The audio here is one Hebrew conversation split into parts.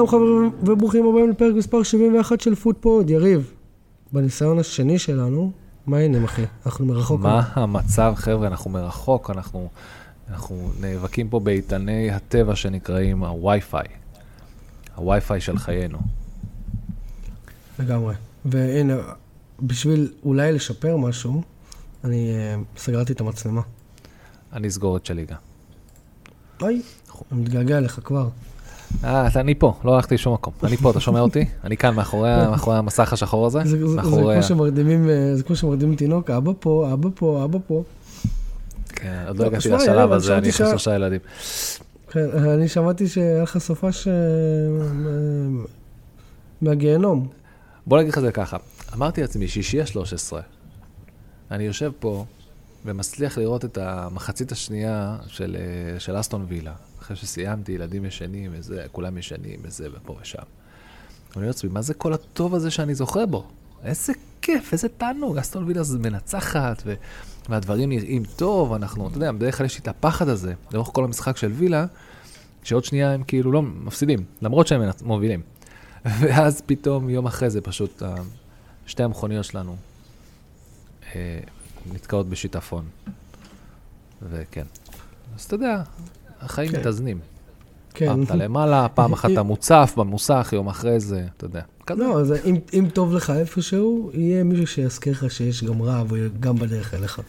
שלום חברים וברוכים הבאים לפרק מספר 71 של פוטפוד. יריב, בניסיון השני שלנו, מה העניינים אחי? אנחנו מרחוק. מה המצב, חבר'ה? אנחנו מרחוק, אנחנו, אנחנו נאבקים פה באיתני הטבע שנקראים הווי-פיי. הווי-פיי של חיינו. לגמרי. והנה, בשביל אולי לשפר משהו, אני uh, סגרתי את המצלמה. אני אסגור את שלי גם. אוי, אני מתגעגע אליך כבר. אה, אתה- אני פה, לא הלכתי לשום מקום. אני פה, אתה שומע אותי? אני כאן מאחורי המסך השחור הזה. זה, כמו שמרדימים, אה, זה כמו שמרדימים תינוק, אבא פה, אבא פה, אבא פה. כן, עוד טוב, לא הגעתי לשלב הזה, אני חשבתי שה- חושב שהילדים. כן, אני שמעתי שהיה לך סופש אה, אה, מהגיהנום. בוא נגיד לך את זה ככה, אמרתי לעצמי, שישי ה-13, אני יושב פה ומצליח לראות את המחצית השנייה של אסטון וילה, אחרי שסיימתי, ילדים ישנים וזה, כולם ישנים וזה ופה ושם. אני אומר לעצמי, מה זה כל הטוב הזה שאני זוכר בו? איזה כיף, איזה תענוג, אסטון וילה מנצחת, ו... והדברים נראים טוב, אנחנו, אתה יודע, בדרך כלל יש לי את הפחד הזה, לאורך כל המשחק של וילה, שעוד שנייה הם כאילו לא מפסידים, למרות שהם מובילים. ואז פתאום יום אחרי זה פשוט שתי המכוניות שלנו אה, נתקעות בשיטפון. וכן. אז אתה יודע, החיים כן. מתאזנים. כן. פעם אתה למעלה, פעם אחת אתה מוצף במוסך, יום אחרי זה, אתה יודע. כזה. לא, אז אם, אם טוב לך איפשהו, יהיה מישהו שיזכיר לך שיש גם רע וגם בדרך אליך.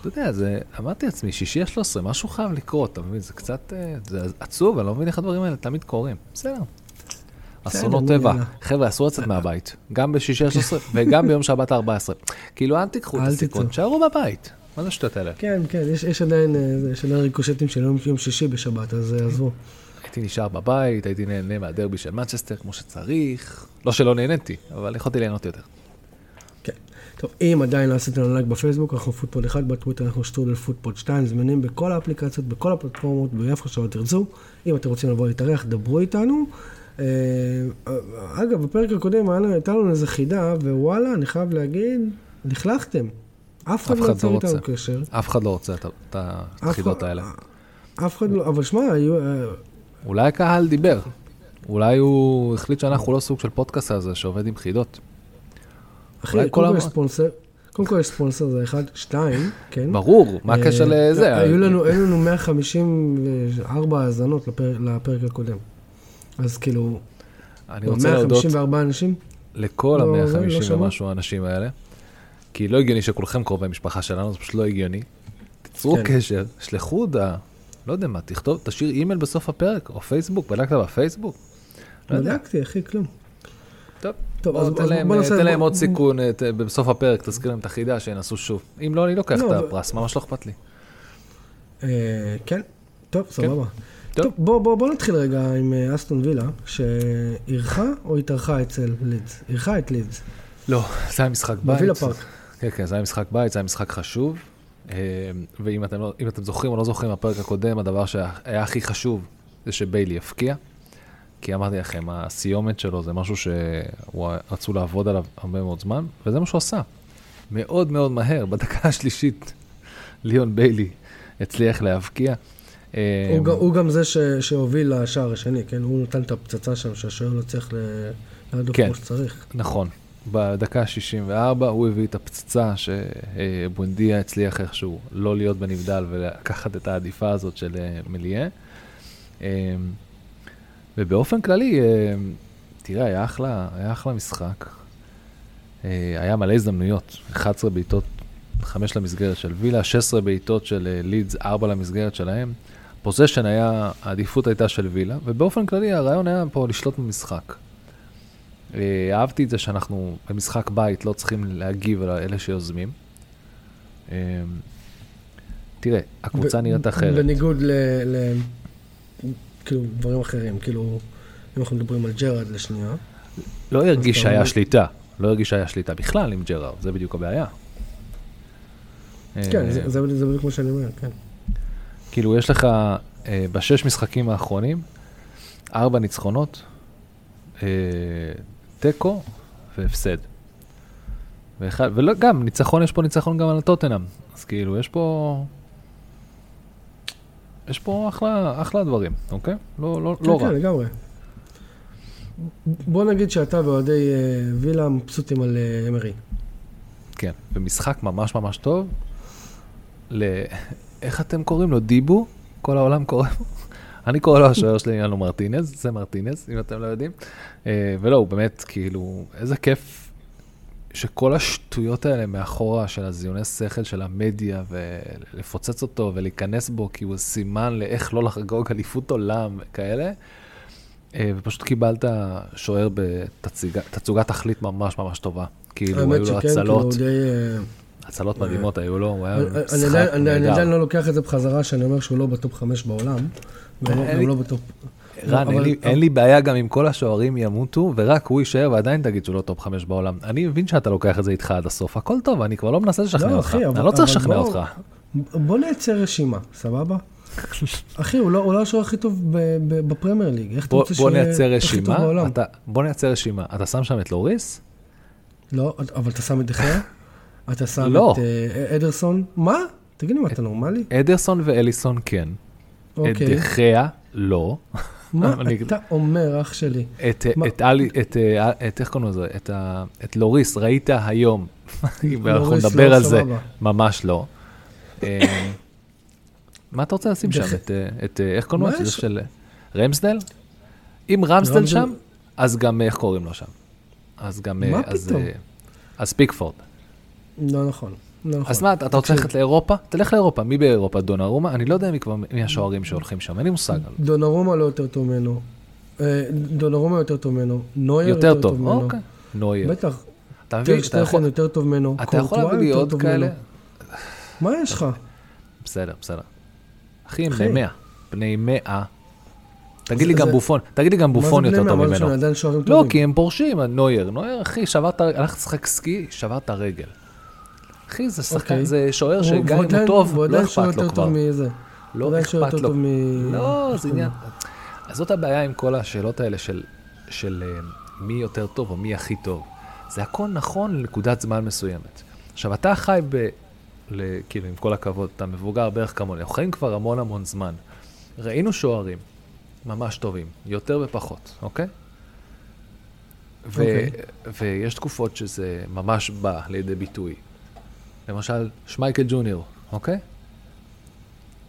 אתה יודע, זה, אמרתי לעצמי, שישי ה-13, משהו חייב לקרות, אתה מבין? זה קצת, אה, זה עצוב, אני לא מבין איך הדברים האלה תמיד קורים. בסדר. אסונות נו, טבע. חבר'ה, אסור לצאת מהבית. גם בשישי ה-13 וגם ביום שבת ה-14. כאילו, אל תיקחו את הסיכון. תשארו בבית. מה זה השטויות האלה? כן, כן, יש, יש עדיין, אה, יש עדיין ריקושטים של יום, יום שישי בשבת, אז אה, עזבו. הייתי נשאר בבית, הייתי נהנה מהדרבי של מנצ'סטר כמו שצריך. לא שלא נהניתי, אבל יכולתי ליהנות יותר. כן. טוב, אם עדיין לא עשיתם לנו לייק בפייסבוק, אנחנו פוטפוד 1, בטוויטר אנחנו שטרודל פוטפוד 2, זמינים בכל האפליקציות, בכל הפלטפורמות, באיפה שלא תרצו. אם אתם רוצים לבוא להתארח, דברו איתנו. אה, אגב, בפרק הקודם הייתה לנו איזו חידה, ווואלה, אני חייב להגיד, לכלכתם. אף אחד לא יצר לא איתנו. קשר. אף אחד לא רוצה את ה- את אף היחידות אחד- האלה. אף אחד לא, אבל שמע, היו... אה, אולי הקהל דיבר. אולי הוא החליט שאנחנו לא סוג של פודקאסט הזה שעובד עם חידות. אחי, קודם כל יש ספונסר, קודם כל יש ספונסר, זה אחד, שתיים, כן? ברור, מה הקשר אה, לזה? היו לנו, היו לנו 154 האזנות לפרק, הקודם. אז כאילו, אני רוצה להודות 154 אנשים? לכל לא, ה-150 זה לא שמע. ומשהו האנשים האלה, כי לא הגיוני שכולכם קרובי משפחה שלנו, זה פשוט לא הגיוני. תיצרו כן. קשר, שלחו הודעה, לא יודע מה, תכתוב, תשאיר אימייל בסוף הפרק, או פייסבוק, בדקת בפייסבוק? לא יודע. בדקתי, אחי, כלום. טוב, טוב, בוא, אז תן אז להם, בוא נעשה- תן להם בוא- עוד סיכון אה, ת- בסוף הפרק, תזכיר להם את החידה, שינסו שוב. אם לא, אני לוקח לא, את הפרס, ממש לא אכפת לי. אה, כן, טוב, סבבה. טוב. טוב, בוא, בוא, בוא נתחיל רגע עם אה, אסטון וילה, שאירחה או התארחה אצל לידס? אירחה את לידס, לא, זה היה משחק בית. בווילה פארק. כן, כן, זה היה משחק בית, זה היה משחק חשוב. אה, ואם אתם, לא, אתם זוכרים או לא זוכרים מהפרק הקודם, הדבר שהיה הכי חשוב זה שביילי הפקיע. כי אמרתי לכם, הסיומת שלו זה משהו שרצו לעבוד עליו הרבה מאוד זמן, וזה מה שהוא עשה. מאוד מאוד מהר, בדקה השלישית, ליאון ביילי הצליח להבקיע. אה, הוא, גם- הוא גם זה ש, שהוביל לשער השני, כן? הוא נתן את הפצצה שם, שהשוער לא צריך להדוף כן. כמו שצריך. נכון. בדקה ה-64 הוא הביא את הפצצה שבואנדיה הצליח איכשהו לא להיות בנבדל ולקחת את העדיפה הזאת של אה, מליה. אה, ובאופן כללי, אה, תראה, היה אחלה, היה אחלה משחק. אה, היה מלא הזדמנויות, 11 בעיטות, 5 למסגרת של וילה, 16 בעיטות של לידס, 4 למסגרת שלהם. פוזיישן היה, העדיפות הייתה של וילה, ובאופן כללי הרעיון היה פה לשלוט במשחק. אה, אהבתי את זה שאנחנו במשחק בית לא צריכים להגיב על אלה שיוזמים. אה, תראה, הקבוצה נראית אחרת. בניגוד ל... ל... כאילו, דברים אחרים, כאילו, אם אנחנו מדברים על ג'רד לשנייה. לא הרגיש שהיה שליטה, לא הרגיש שהיה שליטה בכלל עם ג'רארד, זה בדיוק הבעיה. כן, אה, זה- זה בדיוק מה שאני אומר, כן. כאילו, יש לך אה, בשש משחקים האחרונים, ארבע ניצחונות, אה, תיקו והפסד. ואחד, ולא, גם, ניצחון, יש פה ניצחון גם על הטוטנאם. אז כאילו, יש פה... יש פה אחלה, אחלה דברים, אוקיי? לא, לא, כן, לא כן, רע. לגמרי. בוא נגיד שאתה ואוהדי אה, וילה מבסוטים על אה, אמרי. כן, ומשחק ממש ממש טוב. ל... איך אתם קוראים לו? דיבו? כל העולם קורא לו? אני קורא לו השוער שלי, יאנו מרטינז, זה מרטינז, אם אתם לא יודעים. אה, ולא, הוא באמת, כאילו, איזה כיף שכל השטויות האלה מאחורה של הזיוני שכל של המדיה, ולפוצץ אותו ולהיכנס בו, כי הוא סימן לאיך לא לחגוג אליפות עולם, כאלה. אה, ופשוט קיבלת שוער בתצוגת תכלית ממש ממש טובה. כאילו, היו לו הצלות. כאילו, הצלות מדהימות היו לו, הוא היה משחק נהדר. אני עדיין לא לוקח את זה בחזרה, שאני אומר שהוא לא ב top חמש בעולם. והוא לא ב top... רן, אין לי בעיה גם אם כל השוערים ימותו, ורק הוא יישאר ועדיין תגיד שהוא לא top חמש בעולם. אני מבין שאתה לוקח את זה איתך עד הסוף, הכל טוב, אני כבר לא מנסה לשכנע לא, אותך. אני לא צריך לשכנע אותך. בוא נייצר רשימה, סבבה? אחי, הוא לא, לא השוער הכי טוב בפרמייר ליג, איך אתה רוצה שיהיה הכי טוב בעולם? בוא נייצר רשימה, אתה שם שם את לוריס? לא, אבל אתה שם את דה חאה? אתה שם לא. את אה, אדרסון? מה? תגיד לי, מה, אתה נורמלי? אדרסון ואליסון כן. אוקיי. את דחיה לא. מה אתה אומר, אח שלי? את, את, אלי, את, אה, את, איך קוראים לזה? את, את לוריס, ראית היום? אנחנו נדבר לא, על זה, ממש לא. אה, מה אתה רוצה לשים שם? את, איך קוראים לזה? זה של רמסדל? אם רמסדל שם, אז גם, איך קוראים לו שם? אז גם... מה פתאום? אז פיקפורד. לא נכון. נכון. אז מה, אתה רוצה ללכת לאירופה? תלך לאירופה. מי באירופה? דונרומה? אני לא יודע מי כבר, מי השוערים שהולכים שם, אין לי מושג. דונרומה לא יותר טוב ממנו. אה, דונרומה יותר טוב ממנו. נויר יותר טוב ממנו. אוקיי. נויר. בטח. אתה מבין, אתה יכול... יותר טוב ממנו. אתה יכול להביא לי עוד כאלה? מה יש לך? בסדר, בסדר. אחי, הם בני מאה. בני מאה. תגיד לי גם בופון, תגיד לי גם בופון יותר טוב ממנו. לא, כי הם פורשים, נויר. נויר, אחי, הלכת לשחק סקי, שברת רגל. אחי, זה שחקן, אוקיי. זה שוער שגם אם הוא טוב, לא אכפת לו כבר. לא אכפת לו. לא, זה עניין. אז זאת הבעיה עם כל השאלות האלה של אה, מי יותר טוב או מי הכי טוב. זה הכל נכון לנקודת זמן מסוימת. עכשיו, אתה חי ב... כאילו, עם כל הכבוד, אתה מבוגר בערך כמוני, אנחנו חיים כבר המון המון זמן. ראינו שוערים ממש טובים, יותר ופחות, אוקיי? ו- okay. אוקיי. ויש תקופות שזה ממש בא לידי ביטוי. למשל, שמייקל ג'וניור, אוקיי?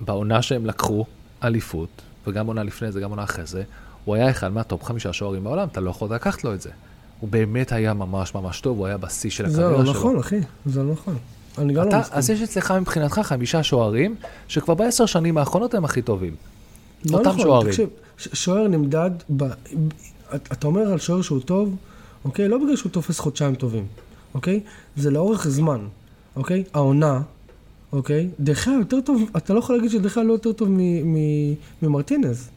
בעונה שהם לקחו אליפות, וגם עונה לפני זה, גם עונה אחרי זה, הוא היה אחד מהטופ חמישה שוערים בעולם, אתה לא יכול לקחת לו את זה. הוא באמת היה ממש ממש טוב, הוא היה בשיא של הקריירה שלו. זה לא נכון, אחי, זה לא נכון. אני גם לא מסכים. אז יש אצלך מבחינתך חמישה שוערים, שכבר בעשר שנים האחרונות הם הכי טובים. לא אותם נכון, שוערים. תקשיב, שוער נמדד, ב... אתה אומר על שוער שהוא טוב, אוקיי? לא בגלל שהוא תופס חודשיים טובים, אוקיי? זה לאורך זמן. אוקיי? העונה, אוקיי? דחיה יותר טוב, אתה לא יכול להגיד שדחיה לא יותר טוב ממרטינז.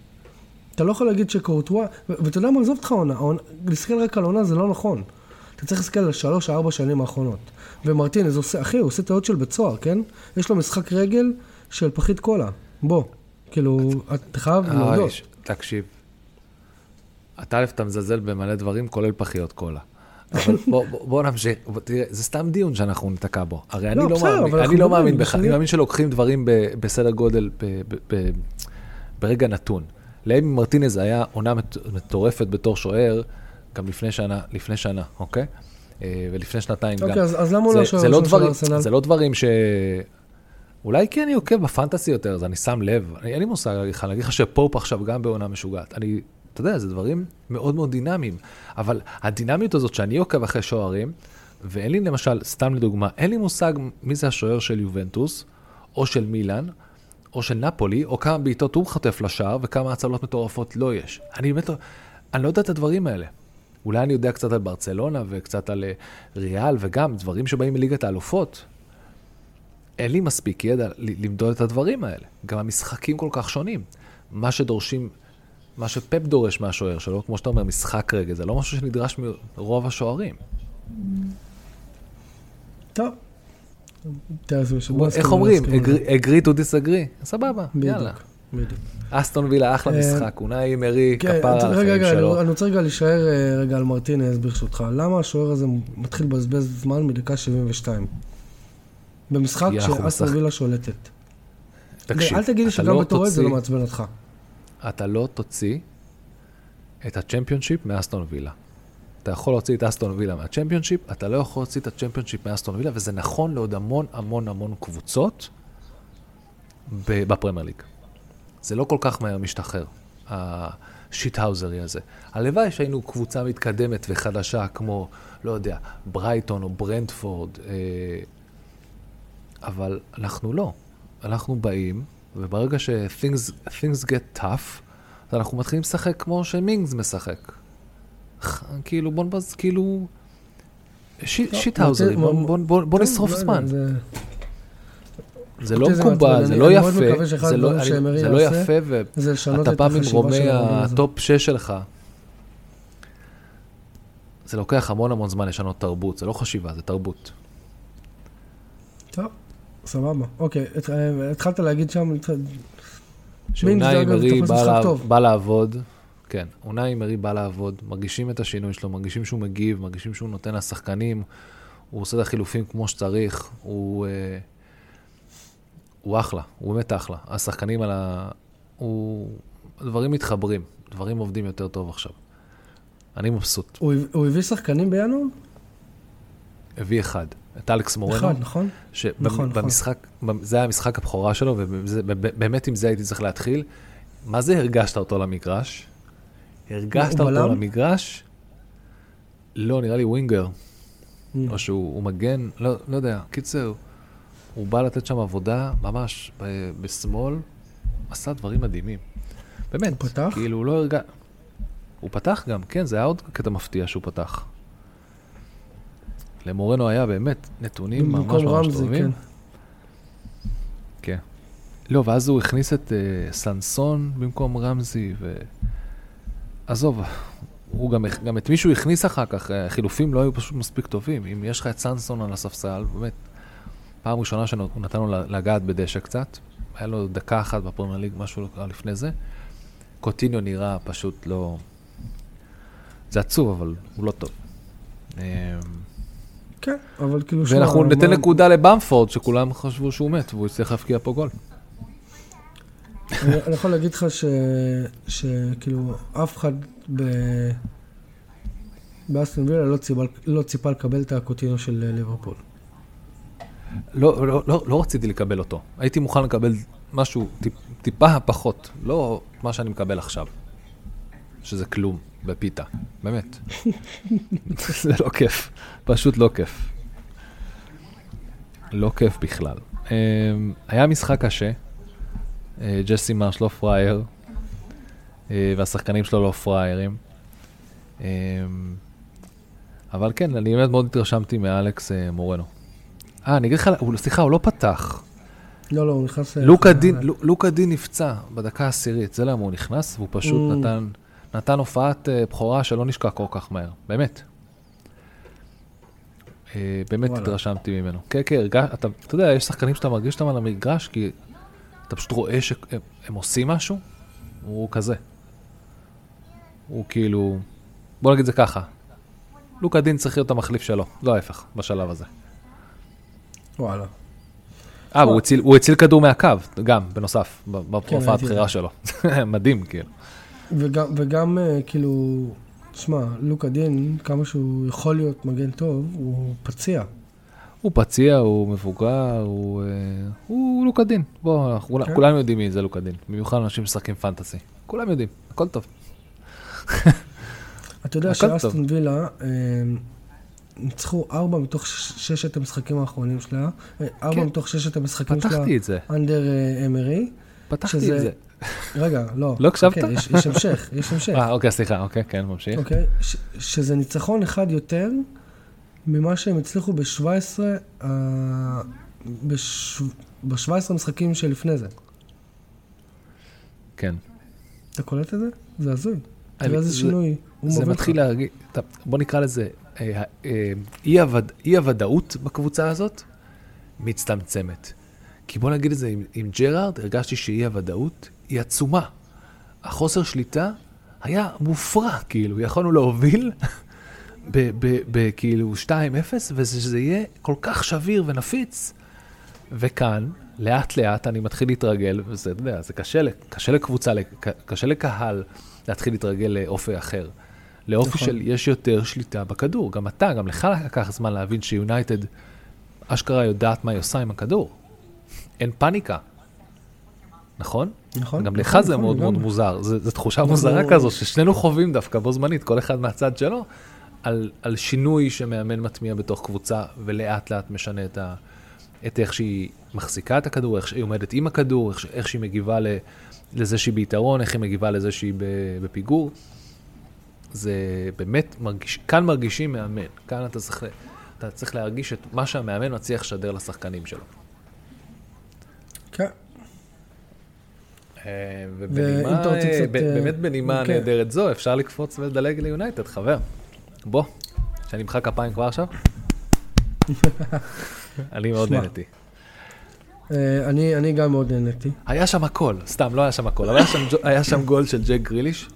אתה לא יכול להגיד שקורטואה, ואתה יודע מה, עזוב אותך עונה, להסתכל רק על עונה זה לא נכון. אתה צריך להסתכל על שלוש, ארבע שנים האחרונות. ומרטינז עושה, אחי, הוא עושה טעות של בית סוהר, כן? יש לו משחק רגל של פחית קולה. בוא, כאילו, אתה חייב להודות. תקשיב, אתה א', אתה מזלזל במלא דברים, כולל פחיות קולה. אבל בוא, בוא, בוא נמשיך, תראה, זה סתם דיון שאנחנו ניתקע בו. הרי אני לא, לא מאמין, אני לא מאמין בך, אני מאמין שלוקחים דברים ב, בסדר גודל, ב, ב, ב, ברגע נתון. לאמי מרטינז היה עונה מטורפת בתור שוער, גם לפני שנה, לפני שנה, אוקיי? אה, ולפני שנתיים אוקיי, גם. אז, אז למה הוא לא שוער לא של ארסנל? זה לא דברים ש... אולי כי אני עוקב בפנטסי יותר, אז אני שם לב. אין לי מושג להגיד לך שפופ עכשיו גם בעונה משוגעת. אני אתה יודע, זה דברים מאוד מאוד דינמיים. אבל הדינמיות הזאת שאני עוקב אחרי שוערים, ואין לי למשל, סתם לדוגמה, אין לי מושג מי זה השוער של יובנטוס, או של מילאן, או של נפולי, או כמה בעיטות הוא חוטף לשער, וכמה הצלות מטורפות לא יש. אני באמת, לא, אני לא יודע את הדברים האלה. אולי אני יודע קצת על ברצלונה וקצת על אה, ריאל, וגם דברים שבאים מליגת האלופות. אין לי מספיק ידע למדוד את הדברים האלה. גם המשחקים כל כך שונים. מה שדורשים מה שפפ דורש מהשוער שלו, כמו שאתה אומר, משחק רגע, זה לא משהו שנדרש מרוב השוערים. טוב. איך אומרים? agree to disagree? סבבה, יאללה. בדיוק. אסטון וילה, אחלה אה, משחק, אונאי אמרי, כן, כפרה החיים שלו. אני רוצה רגע להישאר אה, רגע על מרטינז ברשותך. למה השוער הזה מתחיל לבזבז זמן מדקה 72? במשחק שאסטון וילה שולטת. תקשיב, אל תגיד לי שגם לא בתור זה לא מעצבן אותך. אתה לא תוציא את הצ'מפיונשיפ מאסטון וילה. אתה יכול להוציא את אסטון וילה מהצ'מפיונשיפ, אתה לא יכול להוציא את הצ'מפיונשיפ מאסטון וילה, וזה נכון לעוד המון המון המון קבוצות בפרמייר ליג. זה לא כל כך מהר משתחרר, השיטהאוזרי הזה. הלוואי שהיינו קבוצה מתקדמת וחדשה כמו, לא יודע, ברייטון או ברנדפורד, אה, אבל אנחנו לא. אנחנו באים, וברגע ש-things get tough, אז אנחנו מתחילים לשחק כמו שמינגס משחק. כאילו, בוא נבז, כאילו... שיטהאוזרי, בוא נשרוף זמן. זה לא מקובל, זה לא יפה, זה לא, לא יפה, ואתה בא ממרומי ה top 6 שלך. זה לוקח המון המון זמן לשנות תרבות, זה לא חשיבה, זה תרבות. טוב, סבבה. אוקיי, התחלת להגיד שם... שאונאי אמרי בא לעבוד, כן, אונאי אמרי בא לעבוד, מרגישים את השינוי שלו, מרגישים שהוא מגיב, מרגישים שהוא נותן לשחקנים, הוא עושה את החילופים כמו שצריך, הוא... אה, הוא אחלה, הוא באמת אחלה. השחקנים על ה... הוא... דברים מתחברים, דברים עובדים יותר טוב עכשיו. אני מבסוט. הוא, הוא הביא שחקנים בינואר? הביא אחד, את אלכס מורנו. נכון. נכון, במשחק, נכון. זה היה משחק הבכורה שלו, ובאמת עם זה הייתי צריך להתחיל. מה זה הרגשת אותו למגרש? הרגשת אותו בלם? למגרש? לא, נראה לי ווינגר. Mm. או שהוא מגן, לא, לא יודע. קיצר, הוא בא לתת שם עבודה, ממש, בשמאל, עשה דברים מדהימים. באמת. הוא פתח? כאילו, הוא לא הרגע... הוא פתח גם, כן, זה היה עוד קטע מפתיע שהוא פתח. למורנו היה באמת נתונים ממש ממש טובים. כן. כן. לא, ואז הוא הכניס את uh, סנסון במקום רמזי, ו... עזוב, הוא גם, גם את מישהו הכניס אחר כך, החילופים לא היו פשוט מספיק טובים. אם יש לך את סנסון על הספסל, באמת, פעם ראשונה שהוא נתן לו לגעת בדשא קצת, היה לו דקה אחת בפרמייר ליג, משהו לפני זה. קוטיניו נראה פשוט לא... זה עצוב, אבל הוא לא טוב. כן, אבל כאילו... ואנחנו ניתן נקודה לבמפורד, שכולם חשבו שהוא מת, והוא הצליח להפקיע פה גול. אני יכול להגיד לך שכאילו אף אחד באסטון וילה לא, לא ציפה לקבל את הקוטינו של ליברפול. לא, לא, לא, לא רציתי לקבל אותו. הייתי מוכן לקבל משהו טיפ, טיפה פחות, לא מה שאני מקבל עכשיו. שזה כלום בפיתה, באמת. זה לא כיף, פשוט לא כיף. לא כיף בכלל. אמ, היה משחק קשה, אה, ג'סי מרש לא פראייר, אה, והשחקנים שלו לא פראיירים. אמ, אבל כן, אני באמת מאוד התרשמתי מאלכס אה, מורנו. אה, אני אגיד לך, סליחה, הוא לא פתח. לא, לא, הוא נכנס... לוקה דין נפצע בדקה העשירית, זה למה הוא נכנס, והוא פשוט mm. נתן, נתן הופעת בכורה שלא נשכח כל כך מהר, באמת. באמת התרשמתי ממנו. כן, כן, אתה יודע, יש שחקנים שאתה מרגיש אותם על המגרש, כי אתה פשוט רואה שהם עושים משהו, הוא כזה. הוא כאילו, בוא נגיד זה ככה, לוקה דין צריך להיות המחליף שלו, לא ההפך, בשלב הזה. וואלה. אה, הוא הציל, כדור מהקו, גם, בנוסף, כן, הבחירה שלו. מדהים, כאילו. וגם, וגם אה, כאילו, תשמע, לוקה דין, כמה שהוא יכול להיות מגן טוב, הוא פציע. הוא פציע, הוא מבוגר, הוא, אה, הוא לוקדין. בוא, כן. כולם יודעים מי זה לוקדין. במיוחד אנשים משחקים פנטסי. כולם יודעים, הכל טוב. אתה יודע שאסטון וילה אה, ניצחו ארבע מתוך ששת המשחקים האחרונים שלה, ארבע כן. מתוך ששת המשחקים שלה, פתחתי את זה. אנדר אמרי. פתחתי. את זה. רגע, לא. לא הקשבת? אוקיי, יש, יש המשך, יש המשך. אה, אוקיי, סליחה, אוקיי, כן, ממשיך. אוקיי, ש, שזה ניצחון אחד יותר ממה שהם הצליחו ב-17, uh, ב-17 משחקים שלפני זה. כן. אתה קולט את זה? זה הזוי. תראה איזה שינוי. זה מתחיל להרגיש, בוא נקרא לזה, אה, אה, אי הוודאות בקבוצה הזאת מצטמצמת. כי בוא נגיד את זה, עם, עם ג'רארד הרגשתי שאי הוודאות היא עצומה. החוסר שליטה היה מופרע, כאילו, יכולנו להוביל בכאילו 2-0, ושזה יהיה כל כך שביר ונפיץ. וכאן, לאט לאט אני מתחיל להתרגל, וזה, אתה יודע, זה קשה, קשה לקבוצה, קשה לקהל להתחיל להתרגל לאופי אחר. לאופי נכון. של יש יותר שליטה בכדור. גם אתה, גם לך לקח זמן להבין שיונייטד אשכרה יודעת מה היא עושה עם הכדור. אין פאניקה. נכון? נכון. גם לך נכון, זה נכון, מאוד מאוד מוזר. זו תחושה. מוזרה כזו, ששנינו חווים דווקא בו זמנית, כל אחד מהצד שלו, על, על שינוי שמאמן מטמיע בתוך קבוצה, ולאט לאט משנה את, ה, את איך שהיא מחזיקה את הכדור, איך שהיא עומדת עם הכדור, איך, איך שהיא מגיבה ל, לזה שהיא ביתרון, איך היא מגיבה לזה שהיא בפיגור. זה באמת מרגיש, כאן מרגישים מאמן, כאן אתה צריך, אתה צריך להרגיש את מה שהמאמן מצליח לשדר לשחקנים שלו. כן. אה, ובנימה, קצת... באמת בנימה כן. נהדרת זו, אפשר לקפוץ ולדלג ליונייטד, חבר. בוא, שאני אמחא כפיים כבר עכשיו? אני מאוד נהניתי. אה, אני, אני גם מאוד נהניתי. היה שם הכל, סתם, לא היה שם הכל, אבל היה שם, היה שם גול של ג'ק גריליש,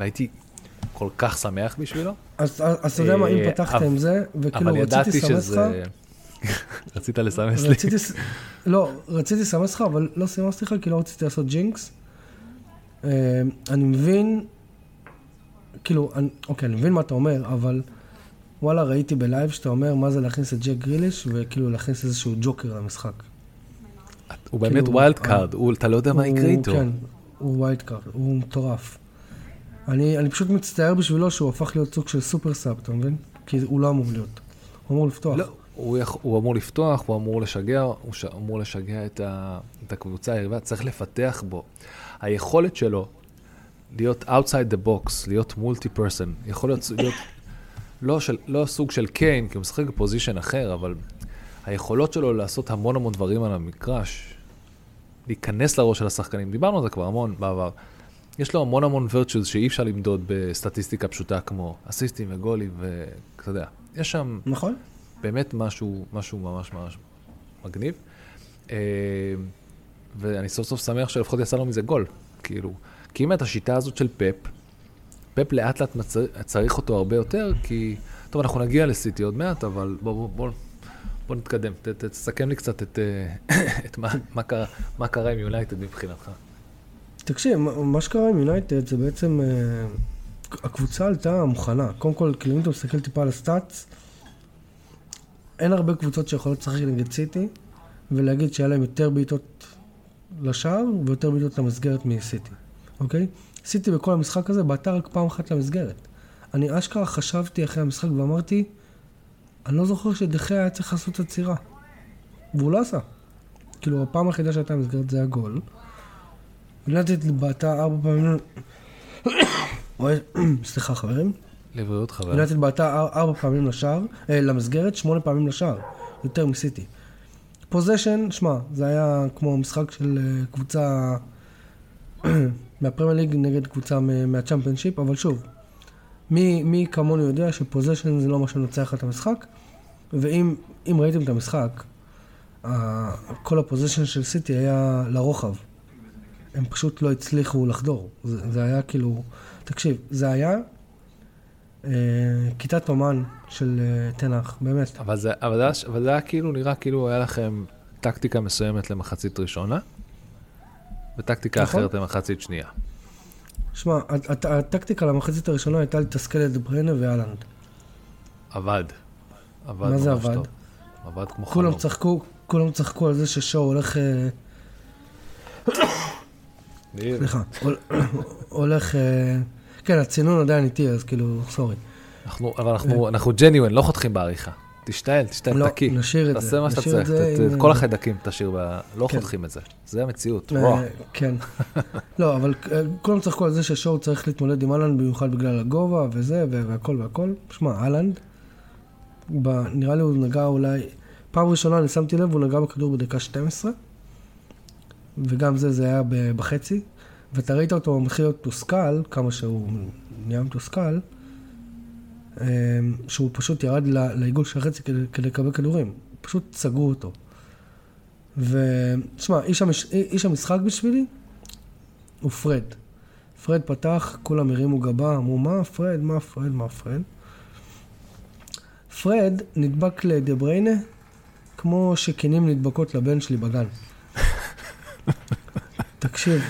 והייתי כל כך שמח בשבילו. אז אתה יודע מה, אם אה, פתחת עם זה, וכאילו רציתי לסמס לך... רצית לסמס לי. לא, רציתי לסמס לך, אבל לא סימסתי לך, כי לא רציתי לעשות jinx. אה, אני מבין, כאילו, אוקיי, אני מבין מה אתה אומר, אבל וואלה, ראיתי ב live שאתה אומר מה זה להכניס את ג'ק גריליש, וכאילו להכניס איזשהו ג'וקר למשחק. הוא באמת wild כאילו, card, אתה לא יודע מה יקרה איתו. כן, הוא wild card, הוא מטורף. אני, אני פשוט מצטער בשבילו שהוא הפך להיות סוג של super sub, אתה מבין? כי הוא לא אמור להיות. הוא אמור לפתוח. לא, הוא, יכ... הוא אמור לפתוח, הוא אמור לשגע, הוא ש... אמור לשגע את, ה... את הקבוצה היריבה, צריך לפתח בו. היכולת שלו להיות outside the box, להיות multi person, יכול להיות, להיות לא, של, לא סוג של קיין, כי הוא משחק ב position אחר, אבל היכולות שלו לעשות המון המון דברים על המגרש, להיכנס לראש של השחקנים, דיברנו על זה כבר המון בעבר. יש לו המון המון virtues שאי אפשר למדוד בסטטיסטיקה פשוטה כמו אסיסטים וגולים ואתה יודע, יש שם נכון. באמת משהו, משהו ממש ממש מגניב. אה, ואני סוף סוף שמח שלפחות יצא לו מזה גול, כאילו, כי אם את השיטה הזאת של פפ, פפ לאט לאט מצר... צריך אותו הרבה יותר, כי, טוב, אנחנו נגיע לסיטי עוד מעט, אבל בוא, בוא, בוא, בוא נתקדם, ת, תסכם לי קצת את, אה, את מה, מה, קרה, מה קרה עם יונייטד מבחינתך. תקשיב, מה שקרה עם יונייטד זה בעצם, uh, הקבוצה עלתה מוכנה. קודם כל, כאילו אם אתה מסתכל טיפה על הסטאצ, אין הרבה קבוצות שיכולות לשחק נגד סיטי, ולהגיד שהיה להם יותר בעיטות לשער ויותר בעיטות למסגרת מסיטי, אוקיי? סיטי בכל המשחק הזה בעטה רק פעם אחת למסגרת. אני אשכרה חשבתי אחרי המשחק ואמרתי, אני לא זוכר שדחה היה צריך לעשות עצירה. והוא לא עשה. כאילו, הפעם היחידה שהייתה במסגרת זה הגול. יונתן בעטה ארבע פעמים... סליחה, חברים. לבריאות חברים. יונתן בעטה ארבע פעמים לשער, אה, למסגרת, שמונה פעמים לשער. יותר מסיטי. פוזיישן, שמע, זה היה כמו משחק של אה, קבוצה מהפרמייר ליג נגד קבוצה מהצ'מפיונשיפ, אבל שוב, מי, מי כמונו יודע שפוזיישן זה לא מה שמנצח את המשחק, ואם ראיתם את המשחק, כל הפוזיישן של סיטי היה לרוחב. הם פשוט לא הצליחו לחדור. זה, זה היה כאילו, תקשיב, זה היה כיתת אומן של אה, תנח, באמת. אבל זה, אבל, זה, אבל זה היה כאילו, נראה כאילו היה לכם טקטיקה מסוימת למחצית ראשונה, וטקטיקה נכון? אחרת למחצית שנייה. שמע, הט, הטקטיקה למחצית הראשונה הייתה לתסכל את ברנה ואלנד. עבד. עבד מה זה עבד? טוב. עבד כמו חלום. כולם צחקו, כולם צחקו על זה ששואו הולך... אה, סליחה, הולך... אה, כן, הצינון עדיין איתי, אז כאילו, סורי. אבל אנחנו ג'ניואן, לא חותכים בעריכה. תשתעל, תשתעל, לא, תקי. נשאיר את זה. תעשה מה שאתה צריך, את כל החיידקים תשאיר, לא כן. חותכים את זה. זה המציאות, אה, רוע. כן. לא, אבל אה, כולם צחקו על זה ששואו צריך להתמודד עם אהלנד, במיוחד בגלל הגובה וזה, והכל והכל. שמע, אהלנד, נראה לי הוא נגע אולי... פעם ראשונה אני שמתי לב, הוא נגע בכדור בדקה 12. וגם זה, זה היה בחצי, ואתה ראית אותו מתחיל להיות מתוסכל, כמה שהוא נהיה מתוסכל, אמ, שהוא פשוט ירד לעיגול של החצי כדי, כדי לקבל כדורים. פשוט סגרו אותו. ותשמע, איש, המש... איש המשחק בשבילי הוא פרד. פרד פתח, כולם הרימו גבה, אמרו, מה פרד, מה פרד, מה פרד. פרד נדבק לדה בריינה כמו שכינים נדבקות לבן שלי בגן. תקשיב,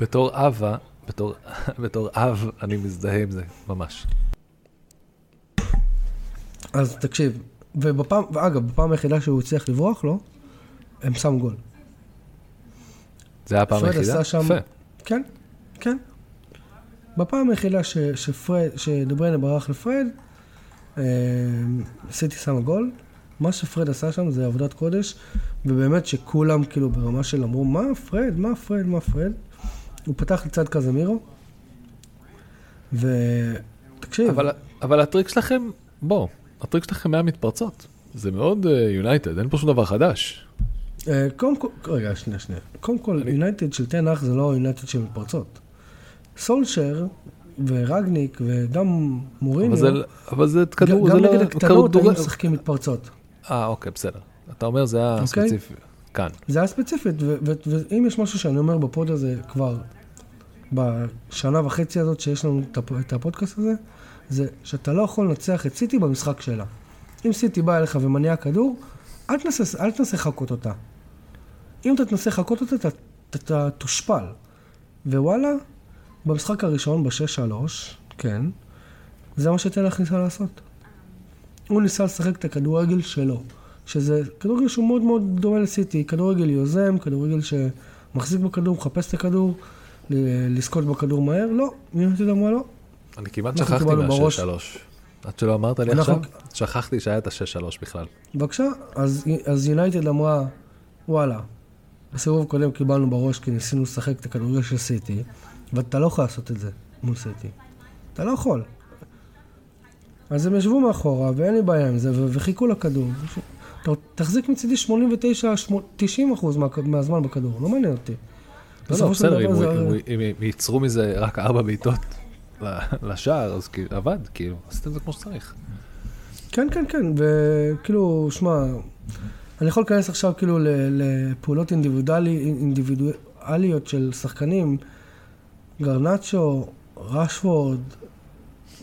בתור אבא, בתור, בתור אב, אני מזדהה עם זה, ממש. אז תקשיב, ובפעם, ואגב, בפעם היחידה שהוא הצליח לברוח לו, הם שמו גול. זה היה הפעם היחידה? שם- יפה. כן, כן. בפעם היחידה ש, שפרד, שדבריינה ברח לפרד, אה, סיטי שמה גול. מה שפרד עשה שם זה עבודת קודש, ובאמת שכולם כאילו ברמה של אמרו, מה פרד, מה פרד, מה פרד? הוא פתח לצד קזמירו, ותקשיב, אבל, אבל הטריק שלכם, בוא, הטריק שלכם היה מתפרצות. זה מאוד יונייטד, אין פה שום דבר חדש. אה, קודם כל, רגע, שנייה, שנייה. קודם כל, יונייטד של תנח זה לא יונייטד של מתפרצות. סולשר ורנגניק וגם מוריניו, אבל זה, אבל זה כדור, גם זה נגד לא... הקטנות כדור- היו משחקים מתפרצות. אה, אוקיי, בסדר. אתה אומר זה היה אוקיי. ספציפי. כאן. זה היה ספציפית, ואם יש משהו שאני אומר בפוד הזה כבר בשנה וחצי הזאת שיש לנו את הפ- את הפודקאסט הזה, זה שאתה לא יכול לנצח את סיטי במשחק שלה. אם סיטי באה אליך ומניעה כדור, אל תנסה, אל תנסה לחקות אותה. אם אתה תנסה לחקות אותה, אתה, אתה, אתה תושפל. ווואלה, במשחק הראשון, ב-6-3, כן, זה מה שתלך ניסה לעשות. הוא ניסה לשחק את הכדורגל שלו, שזה כדורגל שהוא מאוד מאוד דומה לסיטי, כדורגל יוזם, כדורגל שמחזיק בכדור, מחפש את הכדור, לזכות בכדור מהר, לא, יונייטד אמרה לא. אני כמעט אנחנו שכחתי קיבלנו בראש. מה-6-3. עד שלא אמרת לי עכשיו, שכחתי שהיה את ה-6-3 בכלל. בבקשה, אז, יונייטד אמרה, וואלה, בסיבוב הקודם קיבלנו בראש כי ניסינו לשחק את הכדורגל של סיטי, ואתה לא יכול לעשות את זה מול סיטי. אתה לא יכול. אז הם ישבו מאחורה, ואין לי בעיה עם זה, וחיכו לכדור. תחזיק מצידי 89, 90 אחוז מה, מהזמן בכדור, לא מעניין אותי. לא, לא, בסדר, אם זה- אם ייצרו מזה רק ארבע בעיטות לשער, אז כאילו, עבד, כאילו, עשיתם את זה כמו שצריך. כן, כן, כן, וכאילו, שמע, אני יכול להיכנס עכשיו כאילו לפעולות אינדיבידואלי, אינדיבידואליות של שחקנים, גרנצ'ו, רשוורד,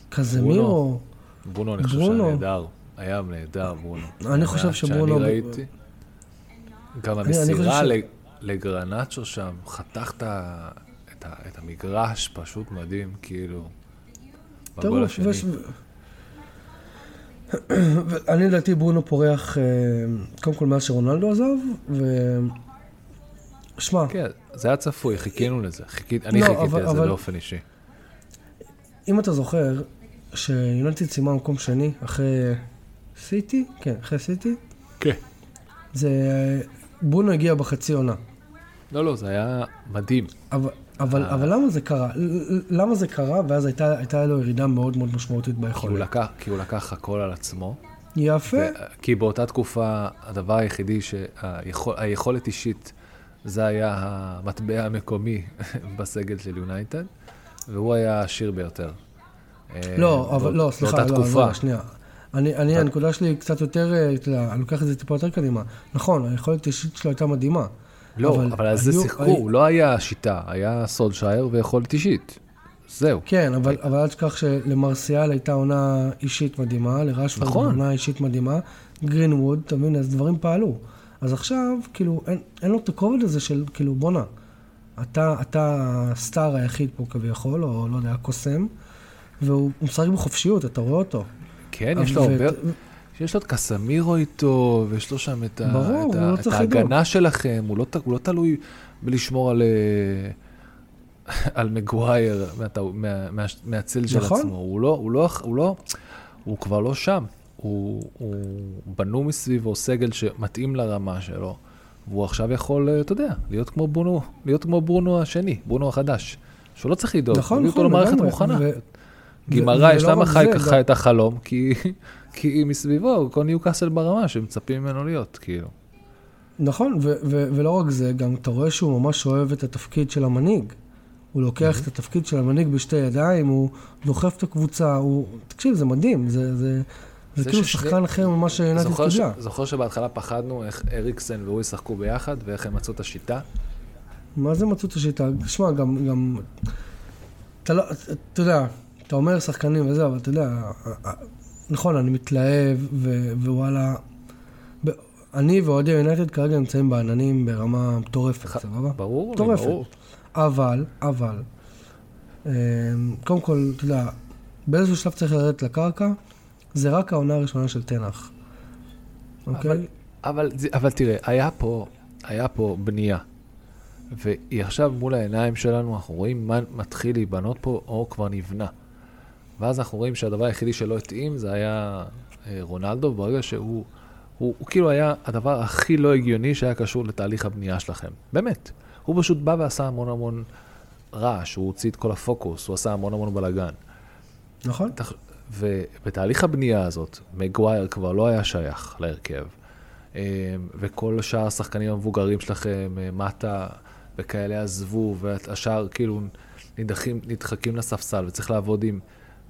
קזמירו. ברונו, אני חושב שהיה. נהדר. היה נהדר, ברונו. אני חושב שברונו- שאני ראיתי, גם אני- אני המסירה לגרנצ'ו שם, חתך את המגרש, פשוט מדהים, כאילו. בגול השני. ואני לדעתי ברונו פורח, אה, קודם כל מאז שרונלדו עזב, ו... שמע, כן, זה היה צפוי, חיכינו לזה. חיכית- אני לא, חיכיתי אבל- לזה אבל- באופן אישי. אם אתה זוכר, שיונתן סיימה מקום שני אחרי סיטי, כן, אחרי סיטי, כן. זה... ברונו הגיע בחצי עונה. לא, לא, זה היה מדהים. אבל, אבל, אה. אבל למה זה קרה? למה זה קרה? ואז הייתה, הייתה לו ירידה מאוד מאוד משמעותית כי הוא ביכולת. לקח- כי הוא לקח הכל על עצמו. יפה. ו- כי באותה תקופה, הדבר היחידי שהיכולת אישית, זה היה המטבע המקומי בסגל של יונייטד, והוא היה העשיר ביותר. אה, לא, אבל לא, סליחה, לא, תקופה. לא, שנייה. אני, אני, הנקודה שלי קצת יותר, אה, אני לוקח את זה טיפה יותר קדימה. נכון, היכולת האישית שלו הייתה מדהימה. לא, אבל אבל על זה שיחקו, היו- לא היה שיטה, היה סולשייר ויכולת אישית. זהו. כן, אבל, אבל אל תשכח שלמרסיאל הייתה עונה אישית מדהימה, לרשפורד נכון. עונה אישית מדהימה, גרינווד, אתה מבין, אז דברים פעלו. אז עכשיו, כאילו, אין, אין לו את הכובד הזה של, כאילו, בואנה, אתה, אתה הסטאר היחיד פה כביכול, או לא יודע, הקוסם, והוא הוא משחק בחופשיות, אתה רואה אותו. כן, יש לו הרבה... יש לו את קסמירו איתו, ויש לו שם את, ה, ברור, את, לא את ההגנה שלכם, הוא לא, הוא לא תלוי בלשמור על, אה, על מגווייר מה, מה, מהצל של נכון. עצמו. הוא לא, הוא, לא, הוא לא, הוא כבר לא שם. הוא, הוא בנו מסביבו סגל שמתאים לרמה שלו, והוא עכשיו יכול, אה, אתה יודע, להיות כמו ברונו, להיות כמו ברונו השני, ברונו החדש. שהוא לא צריך לדאוג, נכון, הביאו אותו נכון, למערכת. מוכנה. ו- גימרה, ו- יש ולא למה רק חי את החלום, כי, כי מסביבו כל ניוקאסל ברמה שמצפים ממנו להיות, כאילו. נכון, ו- ו- ולא רק זה, גם אתה רואה שהוא ממש אוהב את התפקיד של המנהיג. הוא לוקח את התפקיד של המנהיג בשתי ידיים, הוא דוחף את הקבוצה, הוא... תקשיב, זה מדהים, זה, זה, זה זה כאילו ששני- שחקן אחר ממה שיונתן זוכר, ש... זוכר שבהתחלה פחדנו איך אריקסן והוא ישחקו ביחד, ואיך הם מצאו את השיטה? מה זה מצאו את השיטה? תשמע, גם, גם... אתה לא... אתה יודע, אתה אומר שחקנים וזה, אבל אתה יודע, נכון, אני מתלהב, ו- ווואלה... ב- אני ואוהדי יונייטד כרגע נמצאים בעננים ברמה מטורפת, סבבה? ברור, מטורפת. ברור. אבל, אבל, אה, קודם כל, אתה יודע, באיזשהו שלב צריך לרדת לקרקע, זה רק העונה הראשונה של תנח. אוקיי? אבל, אבל, אבל תראה, היה פה, היה פה בנייה. והיא עכשיו מול העיניים שלנו, אנחנו רואים מה מתחיל להיבנות פה, או כבר נבנה. ואז אנחנו רואים שהדבר היחידי שלא התאים זה היה אה, רונלדו, ברגע שהוא הוא, הוא כאילו היה הדבר הכי לא הגיוני שהיה קשור לתהליך הבנייה שלכם. באמת. הוא פשוט בא ועשה המון המון רעש, הוא הוציא את כל הפוקוס, הוא עשה המון המון בלאגן. נכון. ובתהליך הבנייה הזאת, מגווייר כבר לא היה שייך להרכב. אה, וכל שאר השחקנים המבוגרים שלכם, אה, מטה וכאלה עזבו, והשאר כאילו נדחים, נדחקים לספסל וצריך לעבוד עם...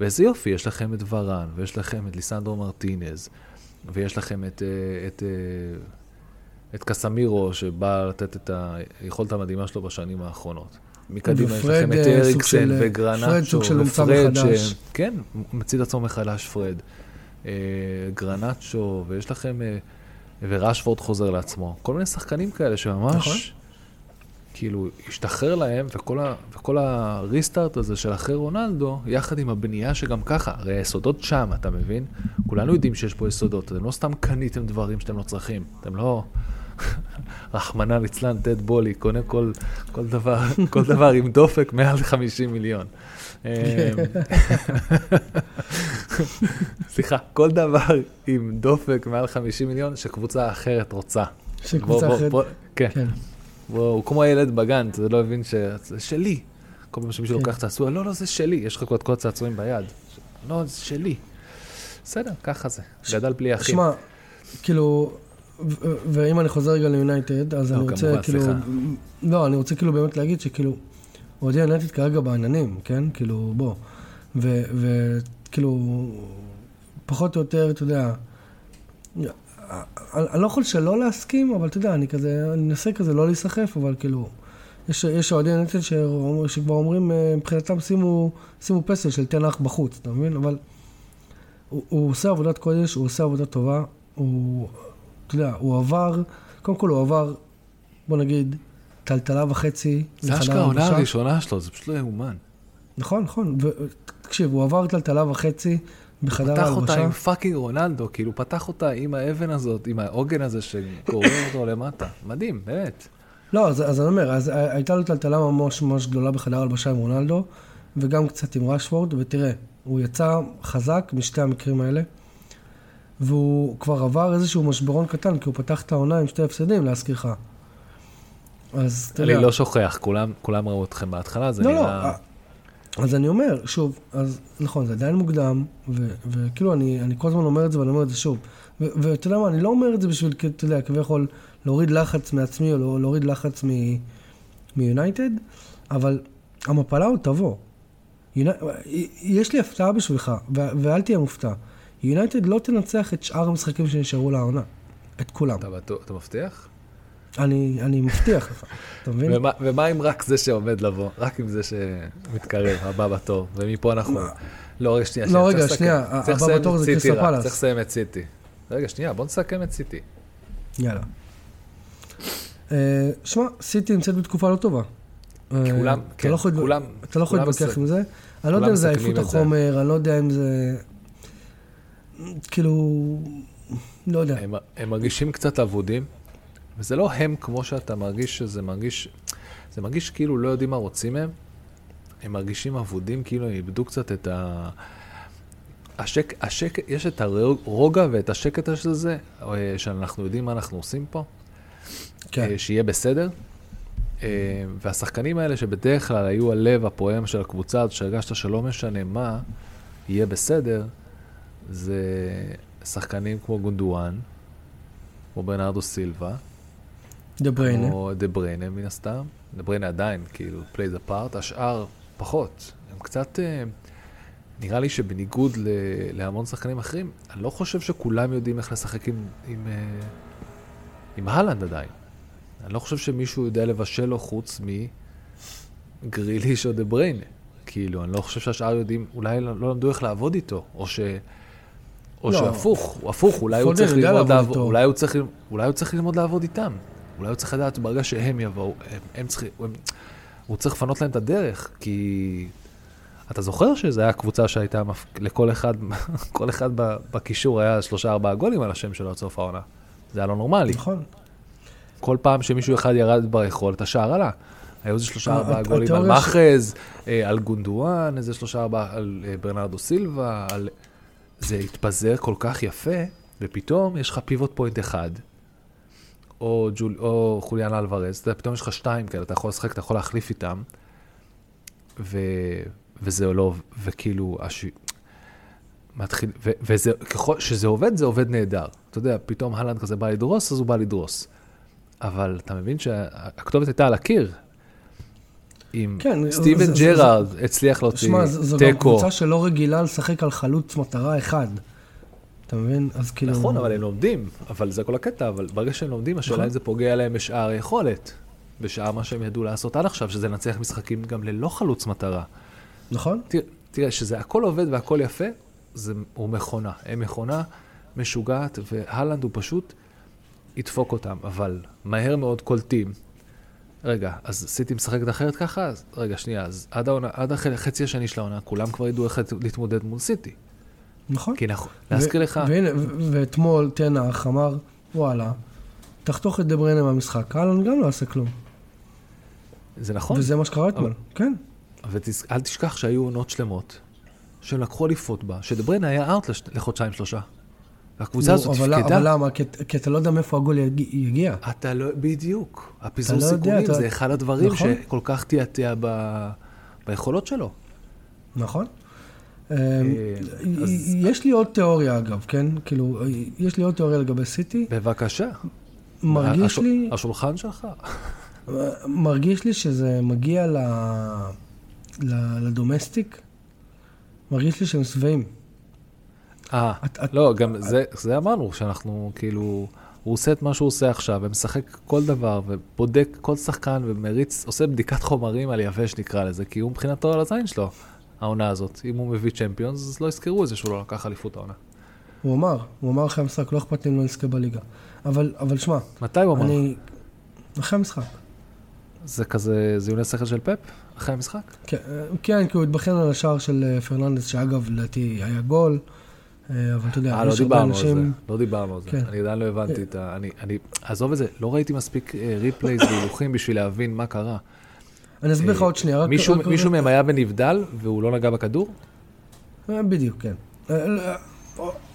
ואיזה יופי, יש לכם את ורן, ויש לכם את ליסנדרו מרטינז, ויש לכם את, אה, את, את קסמירו, שבא לתת את היכולת המדהימה שלו בשנים האחרונות. מקדימה יש לכם את אריקסן וגרנצ'ו, ופרד, ש... כן, מציל עצמו מחדש פרד. גרנצ'ו, ויש לכם, וראשפורד חוזר לעצמו. כל מיני שחקנים כאלה שממש... נכון. כאילו, השתחרר להם, וכל, ה, וכל הריסטארט הזה של אחרי רונלדו, יחד עם הבנייה שגם ככה, הרי היסודות שם, אתה מבין? כולנו יודעים שיש פה יסודות, אתם לא סתם קניתם דברים שאתם לא צריכים, אתם לא... רחמנא ליצלן, טד בולי, קונה כל, כל, דבר, כל דבר עם דופק מעל 50 מיליון. אמ, סליחה, כל דבר עם דופק מעל 50 מיליון שקבוצה אחרת רוצה. שקבוצה אחרת, כן. הוא כמו הילד בגן, אתה לא הבין שזה שלי. כל פעם שמישהו כן. לוקח צעצוע, לא, לא, זה שלי, יש לך כל הצעצועים ביד. לא, זה שלי. בסדר, ככה זה. גדל בלי אחים. שמע, כאילו, ואם אני חוזר רגע ליונייטד, אז לא, אני רוצה, כאילו... לא, אני רוצה כאילו באמת להגיד שכאילו, אוהדי יונייטד כרגע בעננים, כן? כאילו, בוא. וכאילו, פחות או יותר, אתה יודע, אני לא יכול שלא להסכים, אבל אתה יודע, אני כזה, אני אנסה כזה לא להיסחף, אבל כאילו, יש, יש אוהדי נטל שכבר אומרים, אה, מבחינתם שימו, שימו פסל של תנח בחוץ, אתה מבין? אבל הוא, הוא עושה עבודת קודש, הוא עושה עבודה טובה, הוא, אתה יודע, הוא עבר, קודם כל הוא עבר, בוא נגיד, טלטלה וחצי. זה אשכרה העונה הראשונה שלו, זה פשוט לא יאומן. נכון, נכון, ותקשיב, הוא עבר טלטלה וחצי. בחדר ההלבשה. פתח אותה עם פאקינג רונלדו, כאילו פתח אותה עם האבן הזאת, עם העוגן הזה שגורר אותו למטה. מדהים, באמת. לא, אז, אז אני אומר, אז הייתה לו טלטלה ממש ממש גדולה בחדר ההלבשה עם רונלדו, וגם קצת עם רשוורד, ותראה, הוא יצא חזק משתי המקרים האלה, והוא כבר עבר איזשהו משברון קטן, כי הוא פתח את העונה עם שתי הפסדים, להזכירך. אז אתה יודע... אני לא שוכח, כולם, כולם ראו אתכם בהתחלה, זה לא, לא נראה... לא, אז אני אומר, שוב, אז נכון, זה עדיין מוקדם, וכאילו אני, אני כל הזמן אומר את זה ואני אומר את זה שוב. ואתה יודע מה, אני לא אומר את זה בשביל, אתה יודע, כביכול להוריד לחץ מעצמי או לא, להוריד לחץ מיונייטד, אבל המפלה עוד תבוא. יוני... יש לי הפתעה בשבילך, ואל תהיה מופתע. יונייטד לא תנצח את שאר המשחקים שנשארו לעונה. את כולם. אתה, אתה מבטיח? אני, אני מבטיח לך, אתה מבין? ומה, ומה עם רק זה שעומד לבוא? רק עם זה שמתקרב, הבא בתור, ומפה אנחנו... לא, רגע, שנייה, לא, רגע, שנייה, הבא בתור זה קריסטל פלאס. צריך לסיים את סיטי. רגע, שנייה, בוא נסכם את סיטי. יאללה. אה, שמע, סיטי נמצאת בתקופה לא טובה. כולם, כן, לא כולם... אתה לא יכול להתווכח עם זה. אני לא יודע אם זה עייפות החומר, אני לא יודע אם זה... כאילו... לא יודע. הם מרגישים קצת אבודים. וזה לא הם כמו שאתה מרגיש שזה מרגיש, זה מרגיש כאילו לא יודעים מה רוצים מהם. הם מרגישים אבודים, כאילו הם איבדו קצת את ה... השק, השק, יש את הרוגע ואת השקט הזה, אה, שאנחנו יודעים מה אנחנו עושים פה, כן. אה, שיהיה בסדר. אה, והשחקנים האלה שבדרך כלל היו הלב הפועם של הקבוצה הזאת, שהרגשת שלא משנה מה, יהיה בסדר, זה שחקנים כמו גונדואן, כמו ברנרדו סילבה, דה בריינה. כמו דה בריינה מן הסתם. דה בריינה עדיין, כאילו, plays a part, השאר פחות. הם קצת, אה, נראה לי שבניגוד ל, להמון שחקנים אחרים, אני לא חושב שכולם יודעים איך לשחק עם, עם, אה, עם הלנד עדיין. אני לא חושב שמישהו יודע לבשל לו חוץ מגריליש או דה בריינה. כאילו, אני לא חושב שהשאר יודעים, אולי לא, לא למדו איך לעבוד איתו, או ש... או לא. שהפוך, הפוך, אולי הוא לעבוד, אולי הוא צריך ללמוד לעבוד איתם. אולי הוא צריך לדעת ברגע שהם יבואו, הם, הם צריכים, הם, הוא צריך לפנות להם את הדרך, כי אתה זוכר שזו הייתה קבוצה שהייתה, מפ... לכל אחד, כל אחד בקישור היה שלושה ארבעה גולים על השם שלו עד סוף העונה. זה היה לא נורמלי. נכון. כל פעם שמישהו אחד ירד ביכולת, השער עלה. היו איזה שלושה ארבעה גולים על מאחרז, אה, על גונדואן, איזה שלושה ארבעה, על אה, ברנרדו סילבה, על... זה התפזר כל כך יפה, ופתאום יש לך pivot point אחד, או, ג'ול, או חוליאן אלוורז, אתה יודע, פתאום יש לך שתיים כאלה, אתה יכול לשחק, אתה יכול להחליף איתם, ו... וזה לא, וכאילו, הש... מתחיל, ו... וזה, ככל שזה עובד, זה עובד נהדר. אתה יודע, פתאום הלנד כזה בא לדרוס, אז הוא בא לדרוס. אבל אתה מבין שהכתובת הייתה על הקיר. אם כן, סטיבן ג'רארד הצליח להוציא שמע, ז- זו גם תיקו. קבוצה שלא רגילה לשחק על חלוץ מטרה אחד. אתה מבין? אז כאילו... נכון, אבל הם לומדים, אבל זה כל הקטע, אבל ברגע שהם לומדים, השאלה נכון. אם זה פוגע להם בשאר היכולת. בשאר מה שהם ידעו לעשות עד עכשיו, שזה לנצח משחקים גם ללא חלוץ מטרה. נכון? תראה, תראה שזה הכל עובד והכל יפה, זה, הוא מכונה. הם מכונה משוגעת, והלנד הוא פשוט ידפוק אותם, אבל מהר מאוד קולטים. רגע, אז סיטי משחקת אחרת ככה? אז, רגע, שנייה, אז עד, העונה, עד הח- החצי השני של העונה, כולם כבר ידעו איך להתמודד מול סיטי. נכון. כי נכון, להזכיר לך, והנה, ואתמול תנח אמר, וואלה, תחתוך את דבריינה מהמשחק, אהלן גם לא עשה כלום. זה נכון, וזה מה שקרה אתמול, כן. ואל תשכח שהיו עונות שלמות, שהם לקחו אליפות בה, שדבריינה היה אאוט לש- לחודשיים שלושה. והקבוצה הזאת אבל- תפקדה. אבל למה? כי- אתה לא יודע מאיפה הגול יג- יגיע. אתה לא, בדיוק. הפיזור לא סיכונים זה אחד הדברים נכון. שכל כך תיעתע ב... ביכולות שלו. נכון? אה, אז- יש לי עוד תיאוריה אגב, כן? כאילו, יש לי עוד תיאוריה לגבי סיטי. בבקשה. מרגיש לי, השולחן שלך. מרגיש לי שזה מגיע ל... ל- לדומסטיק. מרגיש לי שהם שבעים. אה, לא, גם זה, זה אמרנו, שאנחנו כאילו, הוא עושה את מה שהוא עושה עכשיו, ומשחק כל דבר, ובודק כל שחקן, ומריץ, עושה בדיקת חומרים על יבש נקרא לזה, כי הוא מבחינתו על הזין שלו, העונה הזאת. אם הוא מביא צ'מפיונס, אז לא יזכרו את זה שהוא לא לקח אליפות העונה. הוא אמר, הוא אמר אחרי המשחק, לא אכפת לי אם לא נזכה בליגה. אבל, אבל שמע, מתי הוא אמר? אני... אחרי המשחק. זה כזה זיוני שכל של פפ? אחרי המשחק? כן, כן, כי הוא התבכיין על השער של אה, פרננדס, שאגב, לדעתי היה גול, אה, אבל אתה יודע, אה, לא יש הרבה על זה. אנשים... לא דיברנו על זה. כן. אני עדיין לא הבנתי את ה... אני, עזוב את זה, לא ראיתי מספיק replays והילוכים בשביל להבין מה קרה. אני אסביר לך אה, עוד שנייה. מישהו, מהם היה בנבדל והוא לא נגע בכדור? אה, בדיוק, כן. אה,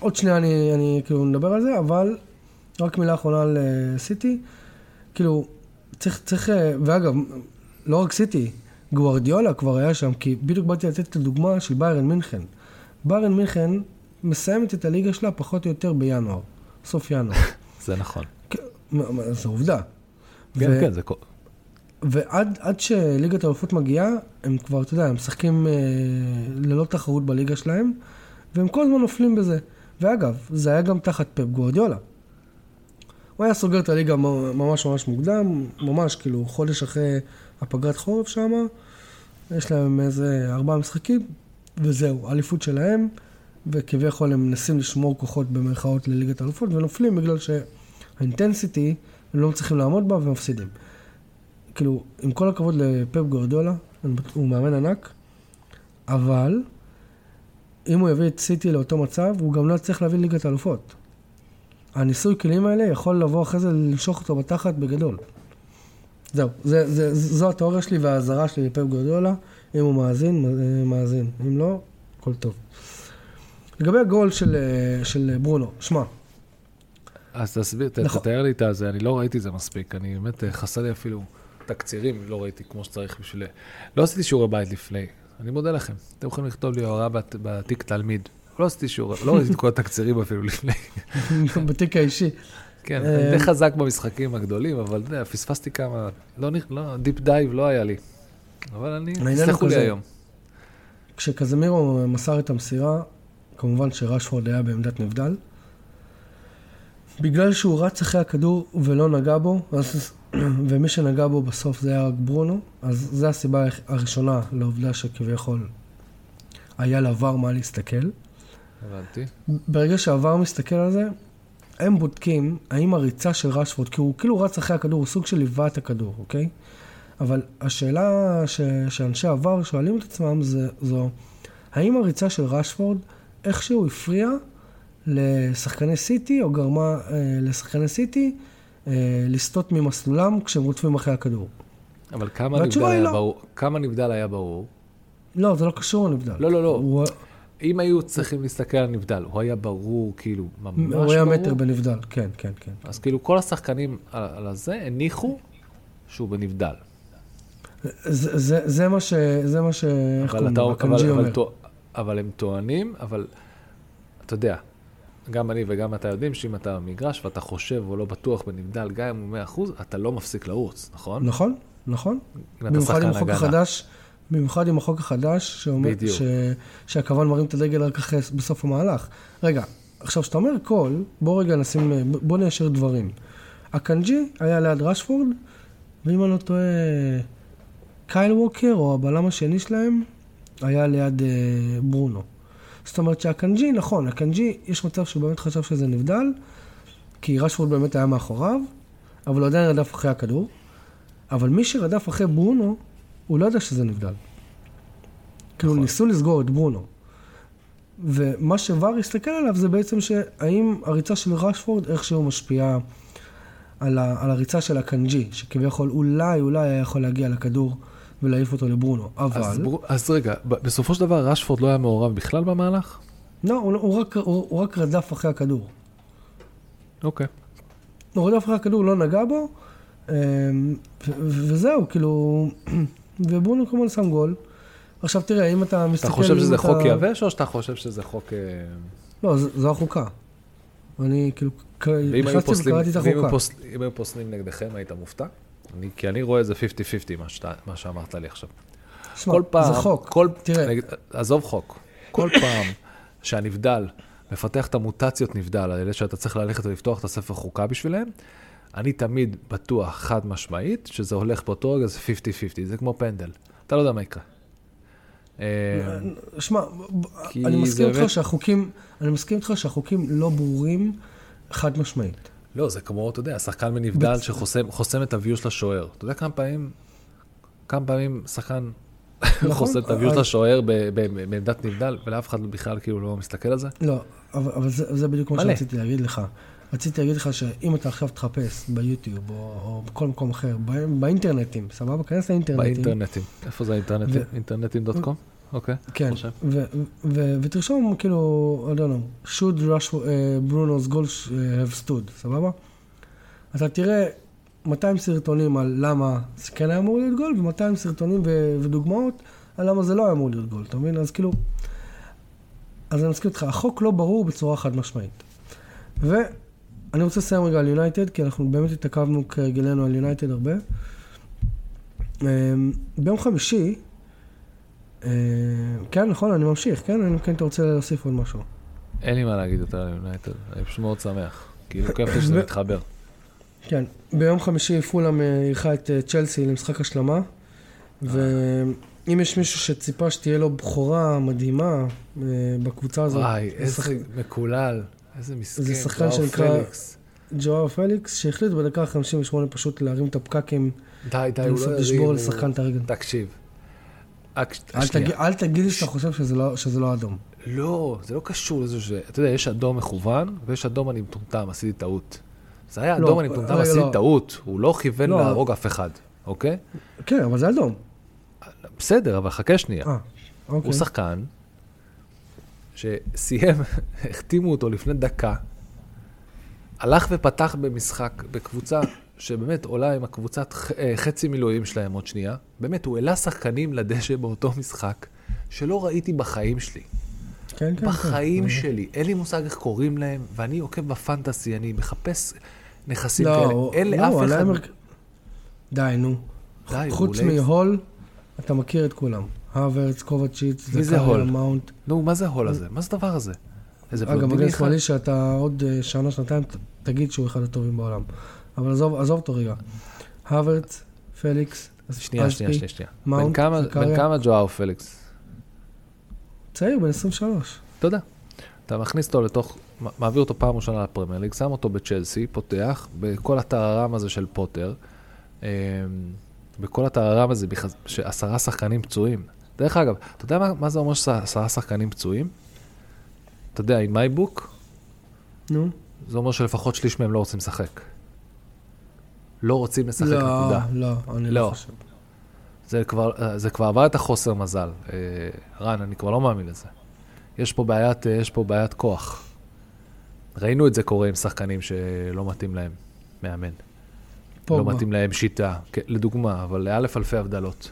עוד שנייה אני, אני כאילו נדבר על זה, אבל רק מילה אחרונה על סיטי. כאילו, צריך, צריך, ואגב, לא רק סיטי, גוורדיולה כבר היה שם, כי בדיוק באתי לתת את הדוגמה של ביירן מינכן. ביירן מינכן מסיימת את הליגה שלה פחות או יותר בינואר, סוף ינואר. זה נכון. זו עובדה. כן, ו- כן, זה... ועד עד שליגת האלופות מגיעה, הם כבר, אתה יודע, הם משחקים אה, ללא תחרות בליגה שלהם, והם כל הזמן נופלים בזה. ואגב, זה היה גם תחת פפ גוורדיולה. הוא היה סוגר את הליגה ממש ממש מוקדם, ממש כאילו חודש אחרי הפגרת חורף שם, יש להם איזה ארבעה משחקים, וזהו, אליפות שלהם, וכביכול הם מנסים לשמור כוחות במרכאות לליגת האלופות, ונופלים בגלל שהאינטנסיטי, הם לא מצליחים לעמוד בה ומפסידים. כאילו, עם כל הכבוד לפפ גורדולה, הוא מאמן ענק, אבל אם הוא יביא את סיטי לאותו מצב, הוא גם לא יצטרך להביא ליגת האלופות. הניסוי כלים האלה יכול לבוא אחרי זה לנשוך אותו בתחת בגדול. זהו, זה, זה, זו התיאוריה שלי והאזהרה שלי לפפ גורדולה. אם הוא מאזין, אה, מאזין. אם לא, הכל טוב. לגבי הגול של, אה, של ברונו, שמע, אז תסביר, נכון. תתאר לי את זה, אני לא ראיתי את זה מספיק, אני באמת, אה, חסר לי אפילו תקצירים, לא ראיתי כמו שצריך בשביל... לא עשיתי שיעורי בית לפני, אני מודה לכם. אתם יכולים לכתוב לי הערה בת- בתיק תלמיד. לא עשיתי שיעורי, לא ראיתי את כל התקצירים אפילו לפני. בתיק האישי. כן, אה, אני די חזק במשחקים הגדולים, אבל אתה יודע, פספסתי כמה, לא, לא, deep dive לא היה לי. אבל אני, תסלחו לי. היום. כשקזמירו מסר את המסירה, כמובן שרשפורד היה בעמדת נבדל. בגלל שהוא רץ אחרי הכדור ולא נגע בו, אז, ומי שנגע בו בסוף זה היה רק ברונו, אז זו הסיבה הראשונה לעובדה שכביכול היה לעבר מה להסתכל. הבנתי. ברגע שעבר מסתכל על זה, הם בודקים האם הריצה של רשפורד, כי הוא כאילו רץ אחרי הכדור, הוא סוג של ליווה את הכדור, אוקיי? אבל השאלה ש, שאנשי עבר שואלים את עצמם זה, זו, האם הריצה של רשפורד איכשהו הפריעה לשחקני סיטי, או גרמה אה, לשחקני סיטי לסטות ממסלולם כשהם רודפים אחרי הכדור? אבל כמה נבדל היה לא. ברור? כמה נבדל היה ברור? לא, זה לא קשור לנבדל. לא, לא, לא. הוא, אם היו צריכים להסתכל על נבדל, הוא היה ברור, כאילו, ממש הוא היה ברור. מטר בנבדל, כן, כן, כן. אז כאילו כל השחקנים על, על הזה הניחו שהוא בנבדל. זה, זה, זה מה ש... זה מה ש... איך אבל, קוראים לו? אבל, אבל. טוע- אבל הם טוענים, אבל אתה יודע, גם אני וגם אתה יודעים שאם אתה במגרש ואתה חושב או לא בטוח בנבדל, גם אם הוא 100%, אתה לא מפסיק לרוץ, נכון? נכון, נכון. במיוחד עם החוק. החדש, במיוחד עם החוק החדש, שאומר. ש, שהכוון מרים את הדגל רק אחרי, בסוף המהלך. רגע, עכשיו, כשאתה אומר קול, בוא רגע נשים, בוא ניישר דברים. הקנג'י היה ליד רשפורד, ואם אני לא טועה, קייל ווקר, או הבלם השני שלהם, היה ליד אה, ברונו. זאת אומרת שהקנג'י, נכון, הקנג'י, יש מצב שהוא באמת חשב שזה נבדל, כי רשפורד באמת היה מאחוריו, אבל הוא עדיין רדף אחרי הכדור. אבל מי שרדף אחרי ברונו, הוא לא ידע שזה נבדל. כאילו, נכון. ניסו לסגור את ברונו. ומה שוואר הסתכל עליו זה בעצם שהאם הריצה של רשפורד איכשהו משפיעה על, ה, על הריצה של הקנג'י, שכביכול אולי, אולי היה יכול להגיע לכדור ולהעיף אותו לברונו. אבל... אז, בר- אז רגע, בסופו של דבר רשפורד לא היה מעורב בכלל במהלך? לא, הוא, לא- הוא, רק, הוא, הוא רק רדף אחרי הכדור. אוקיי. הוא רדף אחרי הכדור, לא נגע בו, אמ, וזהו, כאילו... וברונו כמובן שם גול. עכשיו תראה, אם אתה מסתכל... אתה חושב שזה אתה- חוק יבש, או שאתה חושב שזה חוק... אה, לא, זו החוקה. אני כאילו, ואם נכנסתי וקראתי את החוקה. היו פוסלים נגדכם, היית מופתע? אני- כי אני רואה את זה 50-50, מה שאתה- מה שאמרת לי עכשיו. שמע, כל פעם, זה חוק. כל, תראה. נגיד, עזוב חוק, כל פעם שהנבדל מפתח את המוטציות נבדל, האלה שאתה צריך ללכת ולפתוח את הספר חוקה בשבילם, אני תמיד בטוח חד משמעית שזה הולך באותו רגע, זה 50-50, זה כמו פנדל, אתה לא יודע מה יקרה. אה, שמע, אני מסכים איתך באמת- שהחוקים, אני מסכים איתך שהחוקים לא ברורים חד משמעית. לא, זה כמו, אתה יודע, שחקן מנבדל שחוסם חוסם את הוויו של השוער. אתה יודע כמה פעמים, כמה פעמים שחקן נכון, חוסם את הוויו של השוער בעמדת נבדל, ולאף אחד בכלל כאילו לא מסתכל על זה? לא, אבל, זה, בדיוק מה. שרציתי להגיד לך. רציתי להגיד לך שאם אתה עכשיו תחפש ביוטיוב או, או בכל מקום אחר, בא- באינטרנטים, סבבה? כנס לאינטרנטים. באינטרנטים. איפה זה האינטרנטים? ו-? אוקיי. כן, ותרשום כאילו, I don't know, should Rush, uh, Bruno's goal sh- have stood, סבבה? אתה תראה 200 סרטונים על למה זה כן היה אמור להיות גול, ו-200 סרטונים ודוגמאות על למה זה לא היה אמור להיות גול, אתה מבין? אז כאילו, אז אני מסכים איתך, החוק לא ברור בצורה חד משמעית. ואני רוצה לסיים רגע על יונייטד, כי אנחנו באמת התעכבנו כהרגלנו על יונייטד הרבה. אמ, ביום חמישי, אה, כן, נכון, אני ממשיך, כן? אם כן אתה רוצה להוסיף עוד משהו. אין לי מה להגיד יותר על יונייטד, אני פשוט מאוד שמח. כאילו, כיף לי שזה מתחבר. כן, ביום חמישי פולאם אה, אירחה את אה, צ'לסי למשחק השלמה, ואם יש מישהו שציפה שתהיה לו בכורה מדהימה אה, בקבוצה הזאת, וואי, זה איזה מקולל, איזה מסכן. זה שחקן שנקרא-. ג'ואר פליקס, שהחליט בדקה 58 פשוט להרים את הפקקים די, די, הוא לא ירים. לשבור לשחקן את הרגל. תקשיב. אל. תגיד- אל תגיד לי שאתה חושב שזה לא- שזה לא אדום. לא, זה לא קשור לזה ש... אתה יודע, יש אדום מכוון, ויש אדום אני מטומטם, עשיתי טעות. זה היה לא, אדום אני מטומטם, עשיתי לא. טעות. הוא לא כיוון לא. להרוג אף אחד, אוקיי? כן, אבל זה אדום. בסדר, אבל חכה שנייה. אה, אוקיי. הוא שחקן שסיים, החתימו אותו לפני דקה, הלך ופתח במשחק, בקבוצה שבאמת עולה עם הקבוצת אה, חצי מילואים שלהם עוד שנייה. באמת, הוא העלה שחקנים לדשא באותו משחק, שלא ראיתי בחיים שלי. כן, כן, כן. בחיים שלי. אין לי מושג איך קוראים להם, ואני עוקב בפנטסי, אני מחפש נכסים לא, כאלה. הוא- אין לא, לאף עלה אחד... הרכ- די, נו. די, חוץ מהול, אתה מכיר את כולם. הוורץ, קובאצ'יץ', מי זה הול? מאונט. נו, מה זה ההול הזה? מה זה הדבר הזה? איזה אגב, בלונדיני מגן אחד? שמאלי שאתה עוד אה, שנה, שנתיים, תגיד שהוא אחד הטובים בעולם. אבל עזוב, עזוב אותו רגע. הוורץ, פליקס, שנייה, שנייה, שנייה, שנייה. מאונט, בן כמה- זכריה. בן כמה ז'ואאו פליקס? צעיר, בן 23. אתה יודע. אתה מכניס אותו לתוך, מעביר אותו פעם ראשונה לפרמייר ליג, שם אותו בצ'לסי, פותח, בכל הטררם הזה של פוטר. אמ, בכל הטררם הזה, שעשרה שחקנים פצועים. דרך אגב, אתה יודע מה, מה זה אומר שעשרה שחקנים פצועים? אתה יודע, in my book, נו. זה אומר שלפחות שליש מהם לא רוצים לשחק. לא רוצים לשחק, לא, נקודה. לא, אני לא. לא חושב. זה כבר, אה, זה כבר עבר את החוסר מזל. אה, רן, אני כבר לא מאמין לזה. יש פה בעיית, אה, יש פה בעיית כוח. ראינו את זה קורה עם שחקנים שלא מתאים להם מאמן. לא פוגבה. מתאים להם שיטה, כן, לדוגמה, אבל לאלף אלפי הבדלות.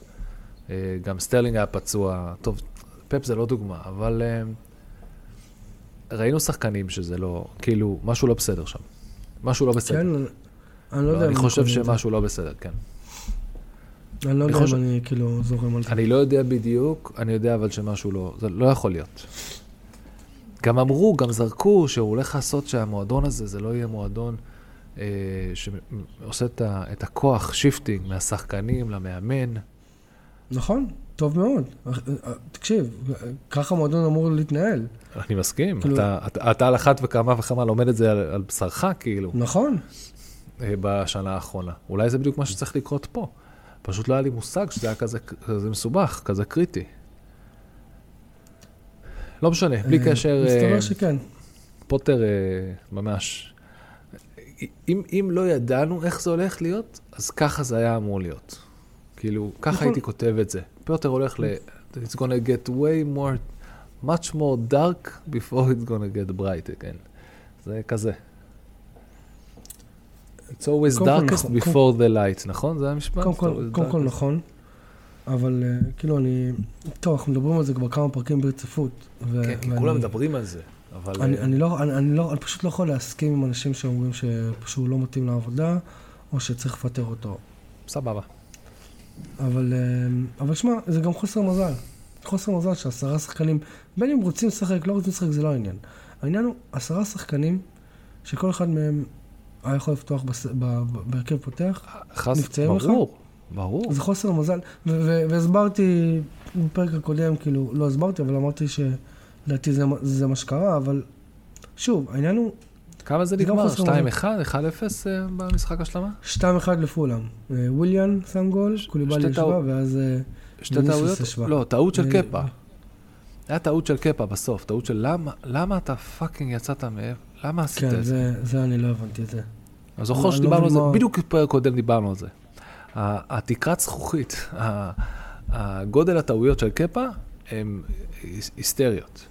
אה, גם סטרלינג היה פצוע, טוב, פפ זה לא דוגמה, אבל אה, ראינו שחקנים שזה לא, כאילו, משהו לא בסדר שם. משהו לא בסדר. כן, אני- אני לא יודע. אני חושב. שמשהו לא בסדר, כן. אני לא יודע אם אני כאילו זורם על זה. אני לא יודע בדיוק, אני יודע אבל שמשהו לא, זה לא יכול להיות. גם אמרו, גם זרקו, שהוא הולך לעשות שהמועדון הזה, זה לא יהיה מועדון אה, שעושה את, ה, את הכוח, shifting, מהשחקנים למאמן. נכון, טוב מאוד. אה, אה, תקשיב, ככה מועדון אמור להתנהל. אני מסכים, כאילו- אתה, אתה, אתה על אחת וכמה וכמה לומד את זה על, על בשרך, כאילו, נכון. אה, בשנה האחרונה. אולי זה בדיוק מה שצריך לקרות פה. פשוט לא היה לי מושג שזה היה כזה, כזה מסובך, כזה קריטי. לא משנה, בלי אה, קשר... אה, מסתבר שכן. פוטר ממש... אם, אם לא ידענו איך זה הולך להיות, אז ככה זה היה אמור להיות. כאילו, ככה נכון. הייתי כותב את זה. פוטר הולך ל... It's gonna get way more, much more dark before it's gonna get bright again. זה כזה. It's always כל darkest נכון, before the light, נכון? זה המשפט? קודם כל, קודם כל darkest. נכון, אבל אה, כאילו אני... טוב, אנחנו מדברים על זה כבר כמה פרקים ברציפות. ו- כן, כי ואני- כולם מדברים על זה, אבל... אני, אה, אני, לא, אני, אני, לא, אני פשוט לא יכול להסכים עם אנשים שאומרים שפשוט לא מתאים לעבודה, או שצריך לפטר אותו. סבבה. אבל, אה, אבל שמע, זה גם חוסר מזל. חוסר מזל שעשרה שחקנים, בין אם רוצים לשחק, לא רוצים לשחק, זה לא העניין. העניין הוא עשרה שחקנים, שכל אחד מהם היה יכול לפתוח בס... ב... ב... בהרכב פותח, חס... נפצעים לך? ברור, ברור. זה חוסר מזל. ו- ו- והסברתי בפרק הקודם, כאילו, לא הסברתי, אבל אמרתי שלדעתי זה, זה מה שקרה, אבל שוב, העניין הוא כמה זה נגמר? חוסר 2-1? 1-0 אה, במשחק השלמה? 2-1 לפולאם. אה, וויליאן שם גול, קוליבאלי ישבה. ואז אה, שתי טעויות? לא, טעות של קפה. היה טעות של קפה בסוף, טעות של למה, למה אתה fucking יצאת מאיפה? למה עשית כן, את זה? זה, זה אני לא הבנתי את זה. אני זוכר אני לא שדיברנו על זה, בדיוק בפרק קודם דיברנו על זה. התקרת זכוכית, הגודל הטעויות של קפה היס- היסטריות.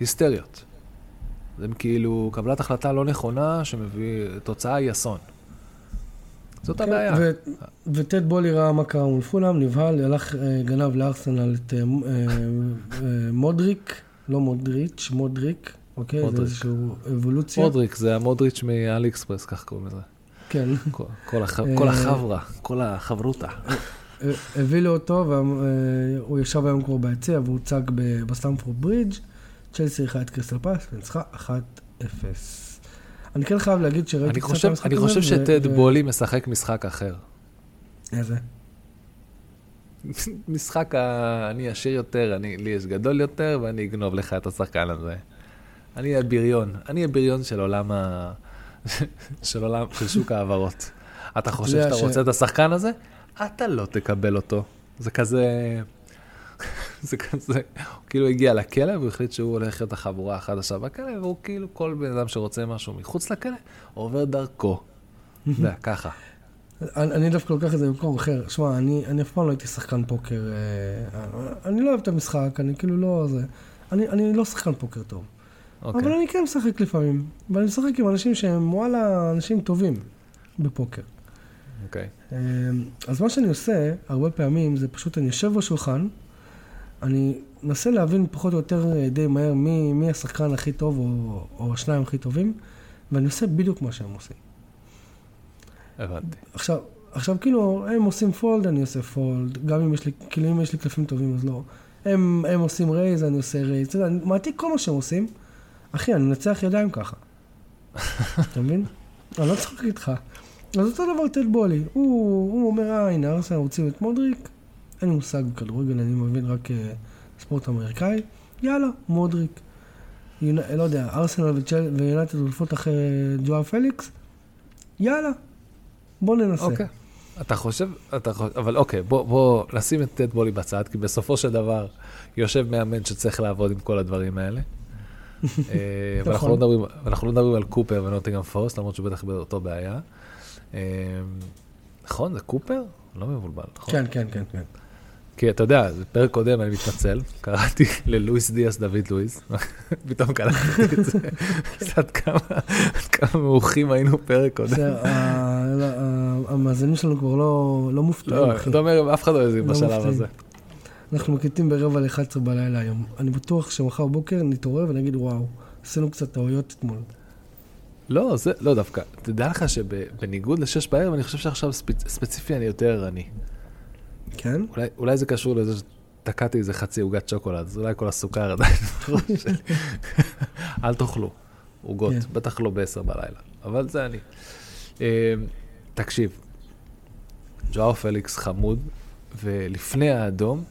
היסטריות. זה כאילו קבלת החלטה לא נכונה שמביא, תוצאה היא אסון. זאת כן, הבעיה. ו- וטד בולי ראה מה קרה מול פולאם, נבהל, הלך, אה, גנב לארסנל את אה, אה, מודריק, לא מודריץ', מודריק, אוקיי? זה. איזושהי אבולוציה. מודריק, זה המודריץ' מאלי אקספרס, כך קוראים לזה. כן. כל- כל הח- אה, כל החברה, כל החברותה. אה, הביא לו אותו, והוא ישב היום כבר ביציע, והוא הוצג ב- בסטמפורד ברידג'. צ'לסי אירחה את קריסטל פלס, וניצחה 1-0. אני כן חייב להגיד שראיתי אני קצת חושב, את המשחק אני הזה, חושב ו- שטד בולי משחק משחק אחר. איזה? משחק ה... אני עשיר יותר, אני, לי יש גדול יותר, ואני אגנוב לך את השחקן הזה. אני הבריון, אני הבריון של עולם ה... של עולם, של שוק ההעברות. אתה חושב שאתה ש- רוצה את השחקן הזה? אתה לא תקבל אותו. זה כזה... זה כזה, הוא כאילו הגיע לכלא והוא החליט שהוא הולך להיות החבורה החדשה בכלא, והוא כאילו כל בן אדם שרוצה משהו מחוץ לכלא, עובר דרכו. יודע, ככה. אני, דווקא לוקח את זה במקום אחר. שמע, אני, אני אף פעם לא הייתי שחקן פוקר. אה, אני לא אוהב את המשחק, אני כאילו לא... זה, אני, אני לא שחקן פוקר טוב. אבל אוקיי. אני כן משחק לפעמים. ואני משחק עם אנשים שהם וואלה אנשים טובים בפוקר. אוקיי. אה, אז מה שאני עושה, הרבה פעמים, זה פשוט אני יושב בשולחן, אני מנסה להבין פחות או יותר אה, די מהר מי, מי השחקן הכי טוב או, או השניים הכי טובים, ואני עושה בדיוק מה שהם עושים. הבנתי. עכשיו, עכשיו כאילו, הם עושים fold, אני עושה fold, גם אם יש לי, כאילו אם יש לי קלפים טובים אז לא. הם, הם עושים raise, אני עושה raise, אתה יודע, אני מעתיק כל מה שהם עושים. אחי, אני מנצח ידיים ככה. אתה מבין? אני לא צוחק איתך. אז אותו דבר טד בולי, הוא, הוא אומר, אה, הנה, ארסנל רוצים את מודריק, אין לי מושג בכדורגל, אני מבין רק אה, ספורט אמריקאי, יאללה, מודריק. יונ... לא יודע, ארסנל וצ'ל... ויונתד הולפות אחרי ג'ואר פליקס, יאללה, בוא ננסה. אוקיי. אתה חושב, אתה חושב, אבל אוקיי, בוא, בוא נשים את טד בולי בצד, כי בסופו של דבר יושב מאמן שצריך לעבוד עם כל הדברים האלה. אה, ואנחנו לא מדברים, ואנחנו לא מדברים על קופר ונוטינגרם פורסט, למרות שהוא בטח באותו בעיה. אה, נכון, זה קופר? לא מבולבל, נכון? כן, כן, כן, כן. כי אתה יודע, בפרק קודם, אני מתנצל, קראתי ללואיס דיאס דוד לואיס, פתאום קלטתי את זה, קצת כמה מאוחים היינו פרק קודם. לא, המאזינים שלנו כבר לא, לא מופתעים. לא, אתה אומר, אף אחד לא יזיק לא בשלב הזה. אנחנו מקליטים ברבע ל-11 בלילה היום. אני בטוח שמחר בוקר נתעורר ונגיד, וואו, עשינו קצת טעויות אתמול. לא, זה לא דווקא. תדע לך שבניגוד לשש בערב, אני חושב שעכשיו ספציפי אני יותר ערני. כן? אולי, אולי זה קשור לזה שתקעתי איזה חצי עוגת שוקולד, אז אולי כל הסוכר עדיין אל תאכלו עוגות, yeah. כן. בטח לא ב-10 בלילה, אבל זה אני. Uh, תקשיב, ג'ואר פליקס חמוד, ולפני האדום,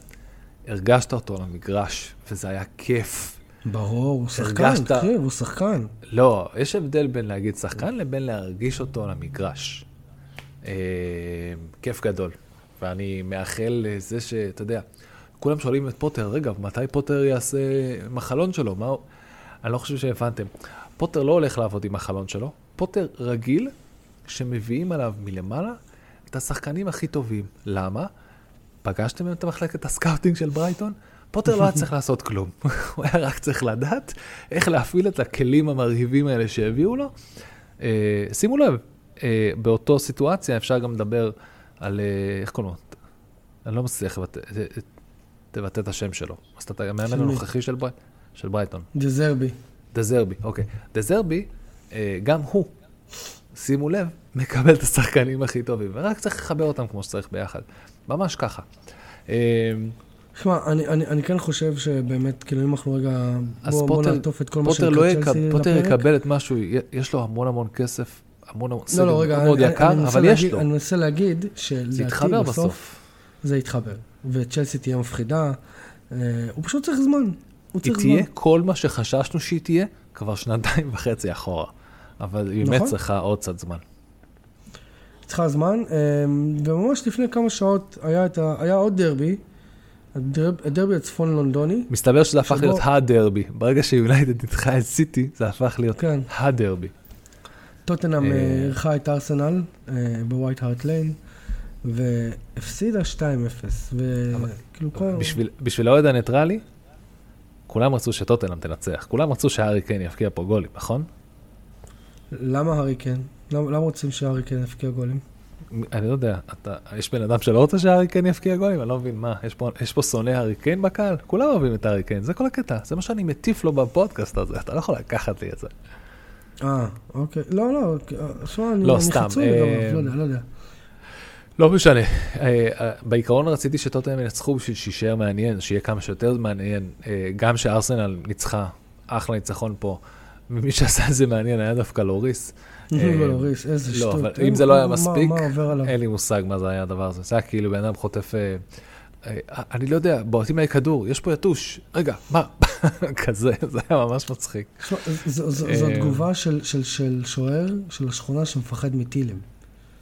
הרגשת אותו על המגרש, וזה היה כיף. ברור, הוא שחקן, תקשיב, הוא שחקן. לא, יש הבדל בין להגיד שחקן לבין להרגיש אותו על המגרש. אה, כיף גדול. ואני מאחל לזה שאתה יודע, כולם שואלים את פוטר, רגע, מתי פוטר יעשה עם החלון שלו? מה... אני לא חושב שהבנתם. פוטר לא הולך לעבוד עם החלון שלו, פוטר רגיל שמביאים עליו מלמעלה את השחקנים הכי טובים. למה? פגשתם את מחלקת ה scouting של ברייטון? פוטר לא היה צריך לעשות כלום. הוא היה רק צריך לדעת איך להפעיל את הכלים המרהיבים האלה שהביאו לו. אה, שימו לב, אה, באותו סיטואציה אפשר גם לדבר על, אה, איך קוראים לו? אני לא מצליח לבטא את השם שלו. אז אתה המאמן הנוכחי של, של ברייטון. דזרבי. דזרבי, אוקיי. דזרבי, גם הוא, שימו לב, מקבל את השחקנים הכי טובים, ורק צריך לחבר אותם כמו שצריך ביחד. ממש ככה. אה, שמע, אני, אני, אני כן חושב שבאמת, כאילו אם אנחנו רגע, בוא, בוא נעטוף את כל מה שנקרא לא צ'לסי לפרק. פוטר יקבל את משהו, יש לו המון המון כסף, המון המון, סגל לא, לא, רגע, מאוד אני, יקר, אני אבל יש לו. אני מנסה להגיד שלדעתי בסוף, בסוף, זה יתחבר. וצ'לסי תהיה מפחידה, אה, הוא פשוט צריך זמן. הוא צריך זמן. היא תהיה כל מה שחששנו שהיא תהיה, כבר שנתיים וחצי אחורה. אבל היא באמת נכון. צריכה עוד קצת זמן. צריכה זמן, אה, וממש לפני כמה שעות היה, ה, היה עוד דרבי, הדרבי הצפון לונדוני. מסתבר שזה הפך להיות הדרבי. ברגע שיונייטד ניצחה את סיטי, זה הפך להיות כן. הדרבי. טוטנאם אה, אה, אירחה את ארסנל אה, בווייט הארט ליין, והפסידה 2-0. וכאילו כל... בשביל האוהד הניטרלי, כולם רצו שטוטנאם תנצח. כולם רצו שהארי קיין יבקיע פה גולים, נכון? למה הארי קיין? למה רוצים שהארי קיין יבקיע גולים? אני לא יודע, אתה, יש בן אדם שלא רוצה שהארי קיין יפקיע גולים? אני לא מבין, מה, יש פה, יש פה שונא הארי קיין בקהל? כולם אוהבים את הארי קיין, זה כל הקטע, זה מה שאני מטיף לו בפודקאסט הזה, אתה לא יכול לקחת לי את זה. אה, אוקיי. לא, לא, שמע, אני לא, סתם. חצוי אה, לא יודע, לא יודע. לא משנה. אה, אה, בעיקרון רציתי שטוטנאם ינצחו בשביל שיישאר מעניין, שיהיה כמה שיותר מעניין. גם שארסנל ניצחה, אחלה ניצחון פה. ומי שעשה את זה מעניין היה דווקא לוריס. לוריס, איזה שטות. לא, אבל אם זה לא היה מספיק, אין לי מושג מה זה היה הדבר הזה. זה היה כאילו בן אדם חוטף... אני לא יודע, בועטים לי כדור, יש פה יתוש, רגע, מה? כזה, זה היה ממש מצחיק. זו אה, תגובה של שוער של השכונה שמפחד מטילים.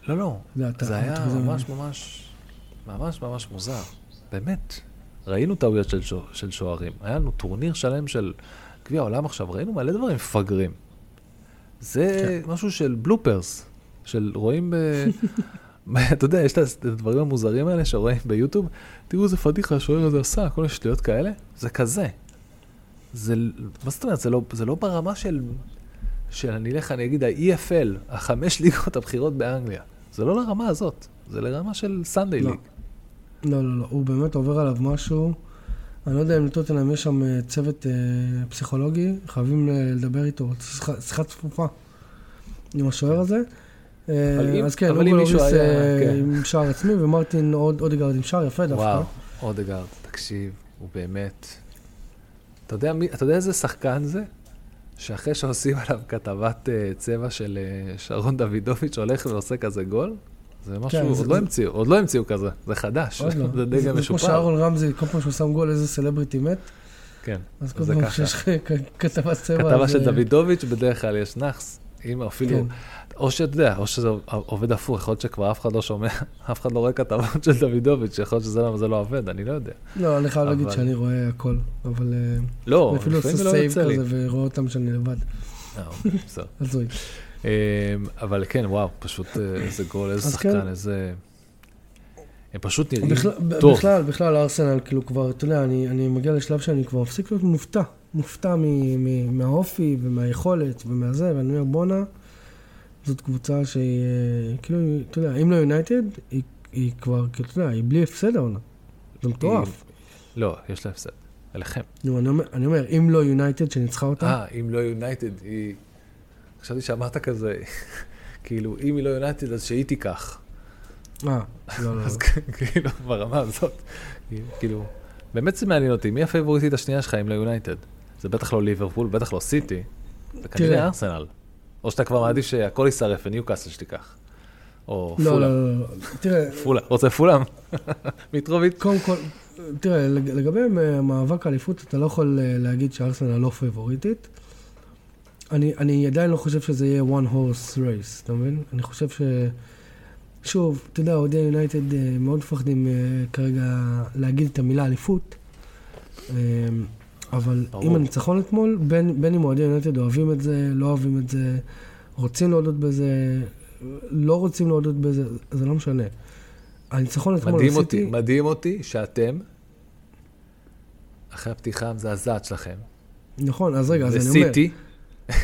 לא, לא, זה היה ממש ממש, ממש ממש מוזר, באמת. ראינו טעויות של שוערים, היה לנו טורניר שלם של גביע העולם עכשיו, ראינו מלא דברים מפגרים. זה כן. משהו של בלופרס, של רואים ב... אתה יודע, יש את הדברים המוזרים האלה שרואים ביוטיוב, תראו איזה פדיחה השוער הזה עשה, כל מיני שטויות כאלה, זה כזה. זה, מה זאת אומרת, זה לא, זה לא ברמה של, של אני אלך, אני אגיד, ה-EFL, החמש ליגות הבכירות באנגליה. זה לא לרמה הזאת, זה לרמה של סנדיי ליג. לא, לא, לא, הוא באמת עובר עליו משהו. אני לא יודע אם לטוטנאם יש שם אה, צוות אה, פסיכולוגי, חייבים אה, לדבר איתו, שיחה צפופה עם השוער הזה. אה, אז כן, אוגו לוריס אה, כן. עם שער עצמי, ומרטין אודגרד עם שער יפה דווקא. וואו, אודגרד, תקשיב, הוא באמת... אתה יודע, מי, אתה יודע איזה שחקן זה? שאחרי שעושים עליו כתבת צבע של שרון דוידוביץ' הולך ועושה כזה גול, זה משהו, כן, עוד, זה, לא. המציאו, עוד לא המציאו כזה, זה חדש, לא. זה דגל משופר. זה כמו שאהרון רמזי, כל פעם שהוא שם גול איזה סלבריטי מת. כן, אז כל פעם שיש כתבת צבע. כתבה של דוידוביץ', בדרך כלל יש נאחס, אם אפילו... כן. או שאתה יודע, או שזה עובד הפוך, יכול להיות שכבר אף אחד לא שומע, אף אחד לא רואה כתבות של דוידוביץ', יכול להיות שזה למה זה לא עובד, אני לא יודע. לא, אני חייב להגיד שאני רואה הכל, אבל... אה, לא, אפילו עושה לפעמים לא save יוצא לי. כזה ורואה אותם שאני לבד. אה, אוקיי, בסדר. אמ, אבל כן, וואו, פשוט אה, איזה גול, איזה שחקן, כן. איזה... הם פשוט נראים בכלל- ב- טוב. בכלל, בכלל, ארסנל, כאילו כבר, אתה יודע, אני, אני מגיע לשלב שאני כבר מפסיק להיות מופתע. מופתע מ, מ, מהאופי ומהיכולת ומהזה, ואני אומר, בואנה, זאת קבוצה שהיא, אה, כאילו, אתה יודע, אם לא יונייטד, היא, היא כבר, כאילו, אתה יודע, היא בלי הפסד העונה. זה מטורף. לא, יש לה הפסד. אליכם. נו, אני אומר, אני אומר, אם לא יונייטד שניצחה אותה, אה, אם לא יונייטד, היא... חשבתי שאמרת כזה, כאילו, אם היא לא יונייטד, אז שהיא תיקח. אה, לא, לא, אז לא. כאילו, ברמה הזאת, כאילו, באמת זה מעניין אותי, מי הפייבוריטית השנייה שלך אם לא יונייטד? זה בטח לא ליברפול, בטח לא סיטי, זה כנראה. ארסנל. או שאתה כבר מעדיף שהכל יישרף וניוקאסל שתיקח. או לא, פולאם. לא, לא, לא. תראה, פולאם. רוצה פולאם? מיטרוביץ'? קודם כל, תראה, לג- לגבי מאבק האליפות, אתה לא יכול אה, להגיד שארסנל לא פייבוריטית. אני, אני עדיין לא חושב שזה יהיה one horse race, אתה מבין? אני חושב ש... שוב, אתה יודע, אוהדי יונייטד אה, מאוד מפחדים אה, כרגע להגיד את המילה אליפות. אה, אבל ברור. עם הניצחון אתמול, בין, בין אם אוהדי יונייטד אוהבים את זה, לא אוהבים את זה, רוצים להודות בזה, לא רוצים להודות בזה, זה לא משנה. הניצחון אתמול מדהים על אותי, מדהים אותי שאתם, אחרי הפתיחה המזעזעת שלכם, נכון, אז רגע, אז אני אומר, וסיטי,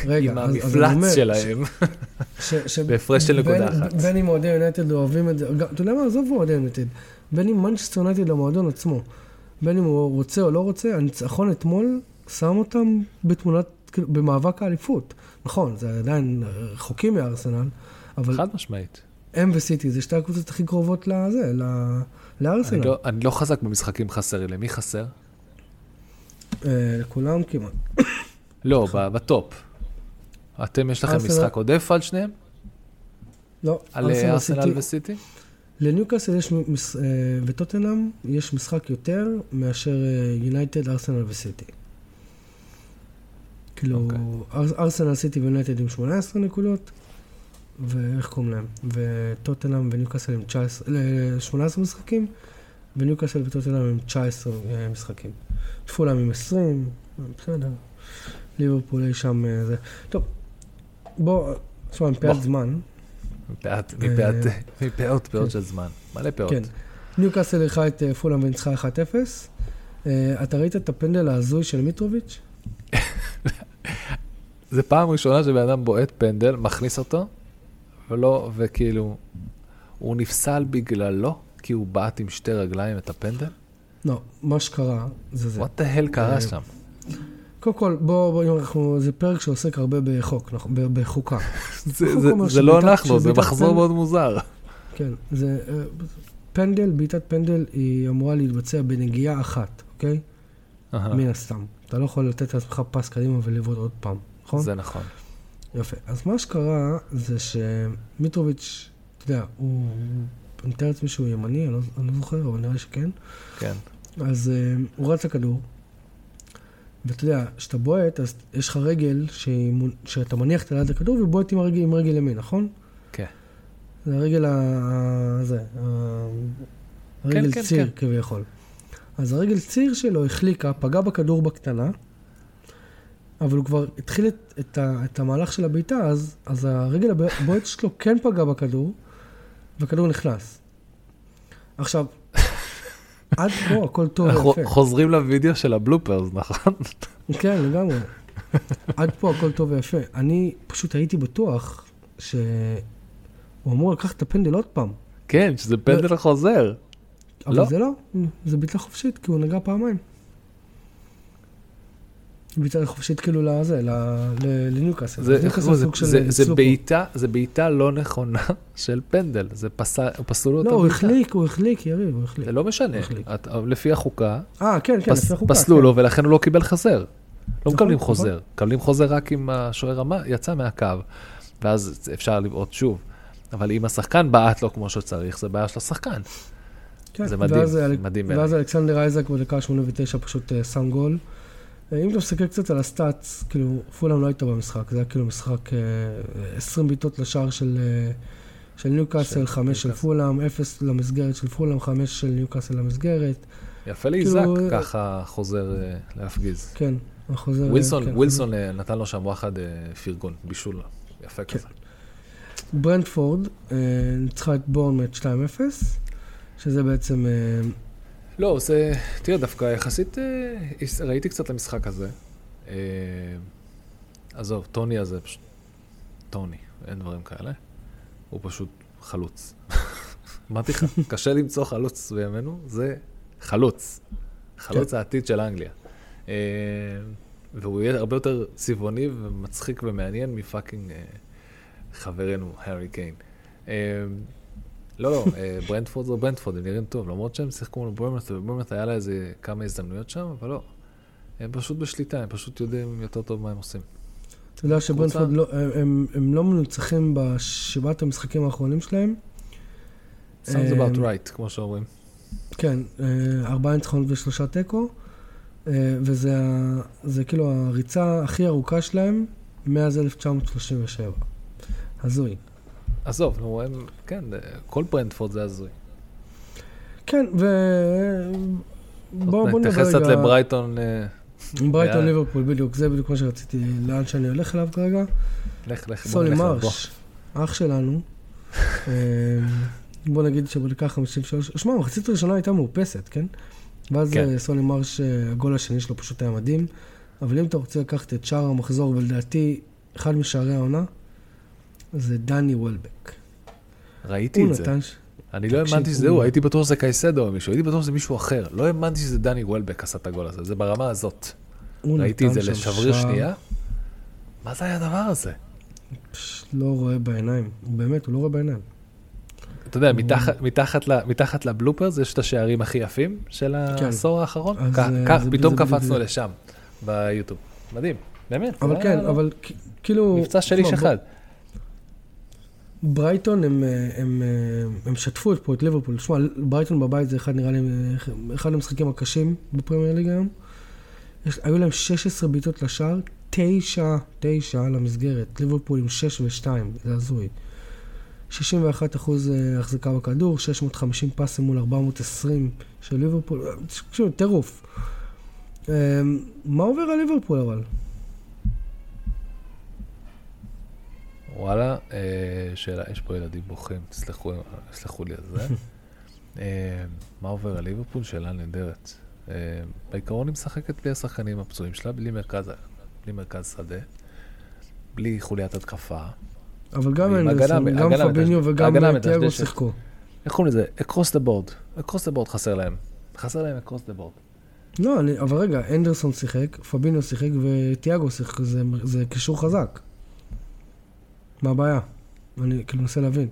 רגע, עם המפלץ שלהם, ש, ש, בהפרש של נקודה אחת. בין אם אוהדי יונייטד אוהבים את זה, אתה יודע מה, עזוב אוהדי יונייטד, בין אם מנצ'סטר יונייטד למועדון עצמו, בין אם הוא רוצה או לא רוצה, הניצחון אתמול שם אותם בתמונת, כאילו, במאבק האליפות. נכון, זה עדיין רחוקים מארסנל, אבל חד משמעית. הם וסיטי זה שתי הקבוצות הכי קרובות לזה, ל- אני לארסנל. לא- אני לא חזק במשחקים חסרי, למי חסר? אה, לכולם כמעט. לא, בטופ. אתם, יש לכם ארסנל- משחק עודף על שניהם? לא, על אה, ארסנל סיטי- וסיטי? לניוקאסל יש, מס- אה, וטוטנאם יש משחק יותר מאשר אה, יונייטד, ארסנל וסיטי. כאילו, אוקיי. אר- ארסנל, סיטי ויונייטד עם 18 נקודות, ואיך קוראים להם? וטוטנאם וניוקאסל עם 19, אה, 18 משחקים, וניוקאסל וטוטנאם עם 19 אה, משחקים. פולאם עם 20, אה, בסדר. ליברפול אי שם זה. טוב, בוא, תשמע, מפאת. זמן, מפאת, אה, מפאת, מפאות פאות של זמן. מלא פאות. כן. ניוקאסל אירחה את אה, פולאם וניצחה 1-0. אה, אתה ראית את הפנדל ההזוי של מיטרוביץ'? זה פעם ראשונה שבן אדם בועט פנדל, מכניס אותו, ולא, וכאילו, הוא נפסל בגללו, כי הוא בעט עם שתי רגליים את הפנדל? לא, מה שקרה זה זה. the hell קרה אה, שם? קודם כל, בוא, בוא, אם אנחנו, זה פרק שעוסק הרבה בחוק, נכון, בחוקה. זה- זה- זה לא אנחנו, זה מחזור מאוד מוזר. כן, זה אה, פנדל, בעיטת פנדל היא אמורה להתבצע בנגיעה אחת, אוקיי? מן הסתם. אתה לא יכול לתת לעצמך פס קדימה ולבעוט עוד פעם, נכון? זה נכון. יפה. אז מה שקרה זה שמיטרוביץ', אתה יודע, הוא... אני מתאר לעצמי שהוא ימני, אני לא, אני לא זוכר, אבל נראה שכן. כן. אז uh, הוא רץ לכדור, ואתה יודע, כשאתה בועט, אז יש לך רגל שהיא מונ- שאתה מניח את היד לכדור ובועט עם הרגל, עם רגל ימין, נכון? כן. זה הרגל ה... זה, ה- הרגל כן, ציר כן. כביכול. אז הרגל ציר שלו החליקה, פגע בכדור בקטנה, אבל הוא כבר התחיל את, את, ה, את המהלך של הבעיטה, אז, אז הרגל הבועט שלו כן פגע בכדור, והכדור נכנס. עכשיו, עד פה הכל טוב אנחנו ויפה. חוזרים לוידאו של הבלופרס, נכון? כן, לגמרי. עד פה הכל טוב ויפה. אני פשוט הייתי בטוח שהוא אמור לקחת את הפנדל עוד פעם. כן, שזה פנדל חוזר. אבל לא. זה לא, זה בעיטה חופשית, כי הוא נגע פעמיים. בעיטה חופשית כאילו לזה, לניוקאסל. זה-. בעיטה, לא נכונה של פנדל, זה פסל, פסלו לו את לא, הוא הבעיטה. החליק, הוא החליק, יריב, הוא החליק. זה לא משנה, לפי החוקה, אה, כן, כן, לפי החוקה. פסלו כן. לו ולכן הוא לא קיבל חזר. לא נכון, מקבלים נכון. חוזר, מקבלים חוזר רק אם השוער יצא מהקו, ואז אפשר לבעוט שוב. אבל אם השחקן בעט לו כמו שצריך, זה בעיה של השחקן. כן, זה מדהים, ואז, מדהים ואז. אלכסנדר אייזק בדקה 89 פשוט אה, שם גול. אה, אם אתה מסתכל קצת על הסטאצ, כאילו, פולאם לא הייתה במשחק, זה היה כאילו משחק 20 בעיטות לשער של, של ניוקאסל, 5 של פולאם, 0 למסגרת של פולאם, 5 של ניוקאסל למסגרת. יפה לאיזק, כאילו, ככה חוזר להפגיז. כן, החוזר... ווילסון, כן, ווילסון נתן לו שם וואחד פרגון, בישול, יפה כן. כזה. ברנדפורד ניצחה את בורנמט 2-0, שזה בעצם... לא, זה, תראה, דווקא יחסית, אה, ראיתי קצת למשחק הזה. אה, עזוב, טוני הזה, פשוט, טוני, אין דברים כאלה. הוא פשוט חלוץ. אמרתי לך, קשה למצוא חלוץ בימינו, זה חלוץ. חלוץ כן. העתיד של אנגליה. אה, והוא יהיה הרבה יותר צבעוני ומצחיק ומעניין מפאקינג חברנו, הארי קיין. לא, לא, אה, ברנדפורד זה ברנדפורד, הם נראים טוב, למרות שהם שיחקו מול ברמרת, וברמרת היה לה איזה כמה הזדמנויות שם, אבל לא. הם פשוט בשליטה, הם פשוט יודעים יותר טוב מה הם עושים. אתה יודע שברנדפורד, לא, הם, הם לא מנוצחים בשבעת המשחקים האחרונים שלהם. sounds about right, כמו שאומרים. כן, אה, ארבעה ניצחונות ושלושה תיקו, אה, וזה כאילו הריצה הכי ארוכה שלהם מאז 1937. הזוי. עזוב, נו, הם, כן, כל ברנדפורד זה הזוי. כן, ו... בואו נדבר רגע... נתייחס קצת לברייטון. אה, ברייטון ליברפול, בדיוק, זה בדיוק מה שרציתי, לאן שאני הולך אליו כרגע. לך, לך, בוא נלך מרש, אח שלנו. אה, בוא נגיד שבדקה 53, שמע, המחצית הראשונה הייתה מאופסת, כן? ואז כן. אה, סולי מרש, הגול השני שלו פשוט היה מדהים. אבל אם אתה רוצה לקחת את שער המחזור, ולדעתי, אחד משערי העונה, זה דני וולבק. ראיתי את זה. ש... אני לא האמנתי שזה הוא, הייתי בטוח שזה קייסדו או מישהו, הייתי בטוח שזה מישהו אחר. לא האמנתי שזה דני וולבק עשה את הגול הזה, זה ברמה הזאת. ראיתי את זה לשבריר שנייה. מה זה היה הדבר הזה? לא רואה בעיניים, באמת, הוא לא רואה בעיניים. אתה יודע, מתחת לבלופרס יש את השערים הכי יפים של כן. העשור האחרון. פתאום קפצנו לשם, ביוטיוב. מדהים, באמת. אבל כן, אבל כאילו... מבצע של איש אחד. ברייטון, הם, הם, הם שטפו פה את ליברפול. תשמע, ברייטון בבית זה אחד, נראה לי, אחד המשחקים הקשים בפרמייר ליג היום. יש, היו להם 16 בעיטות לשער, 9, 9 למסגרת. ליברפול עם 6 ו-2, זה הזוי. 61 אחוז אה, החזקה בכדור, 650 פסים מול 420 של ליברפול. תקשיבו, טירוף. אה, מה עובר על ליברפול אבל? וואלה, אה, שאלה, יש פה ילדים בוכים, תסלחו, תסלחו לי על זה. אה, מה עובר על ליברפול? שאלה נהדרת. אה, בעיקרון היא משחקת בלי השחקנים הפצועים שלה, בלי מרכז, בלי מרכז שדה, בלי חוליית התקפה. אבל גם אנדרסון, גם פביניו וגם תיאגו שיחקו. איך קוראים לזה? across the board. across the board חסר להם. חסר להם across the board. לא, אני, אבל רגע, אנדרסון שיחק, פביניו שיחק ותיאגו שיחק, זה, זה קישור חזק. מה הבעיה? אני כאילו מנסה להבין.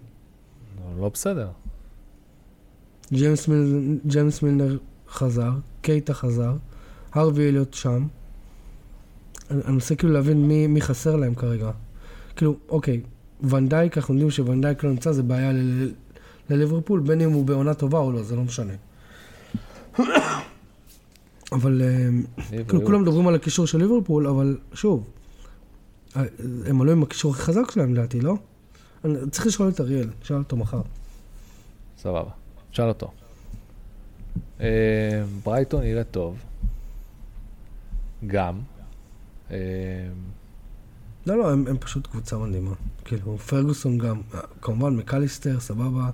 לא, בסדר. ג'יימס, ג'יימס מילנר חזר, קייטה חזר, הרווי אליוט שם. אני מנסה כאילו להבין מי, מי חסר להם כרגע. כאילו, אוקיי, ונדייק, אנחנו יודעים שוונדייק לא נמצא, זה בעיה ל- לליברפול, בין אם הוא בעונה טובה או לא, זה לא משנה. אבל אה, כאילו כולם מדברים על הקישור של ליברפול, אבל שוב, הם עלו עם הקישור הכי חזק שלהם לדעתי, לא? אני צריך לשאול את אריאל, נשאל אותו מחר. סבבה, שאל אותו. אה, ברייטון נראה טוב. גם. אה, לא, לא, הם, הם פשוט קבוצה מדהימה. כאילו, פרגוסון גם, כמובן מקליסטר, סבבה,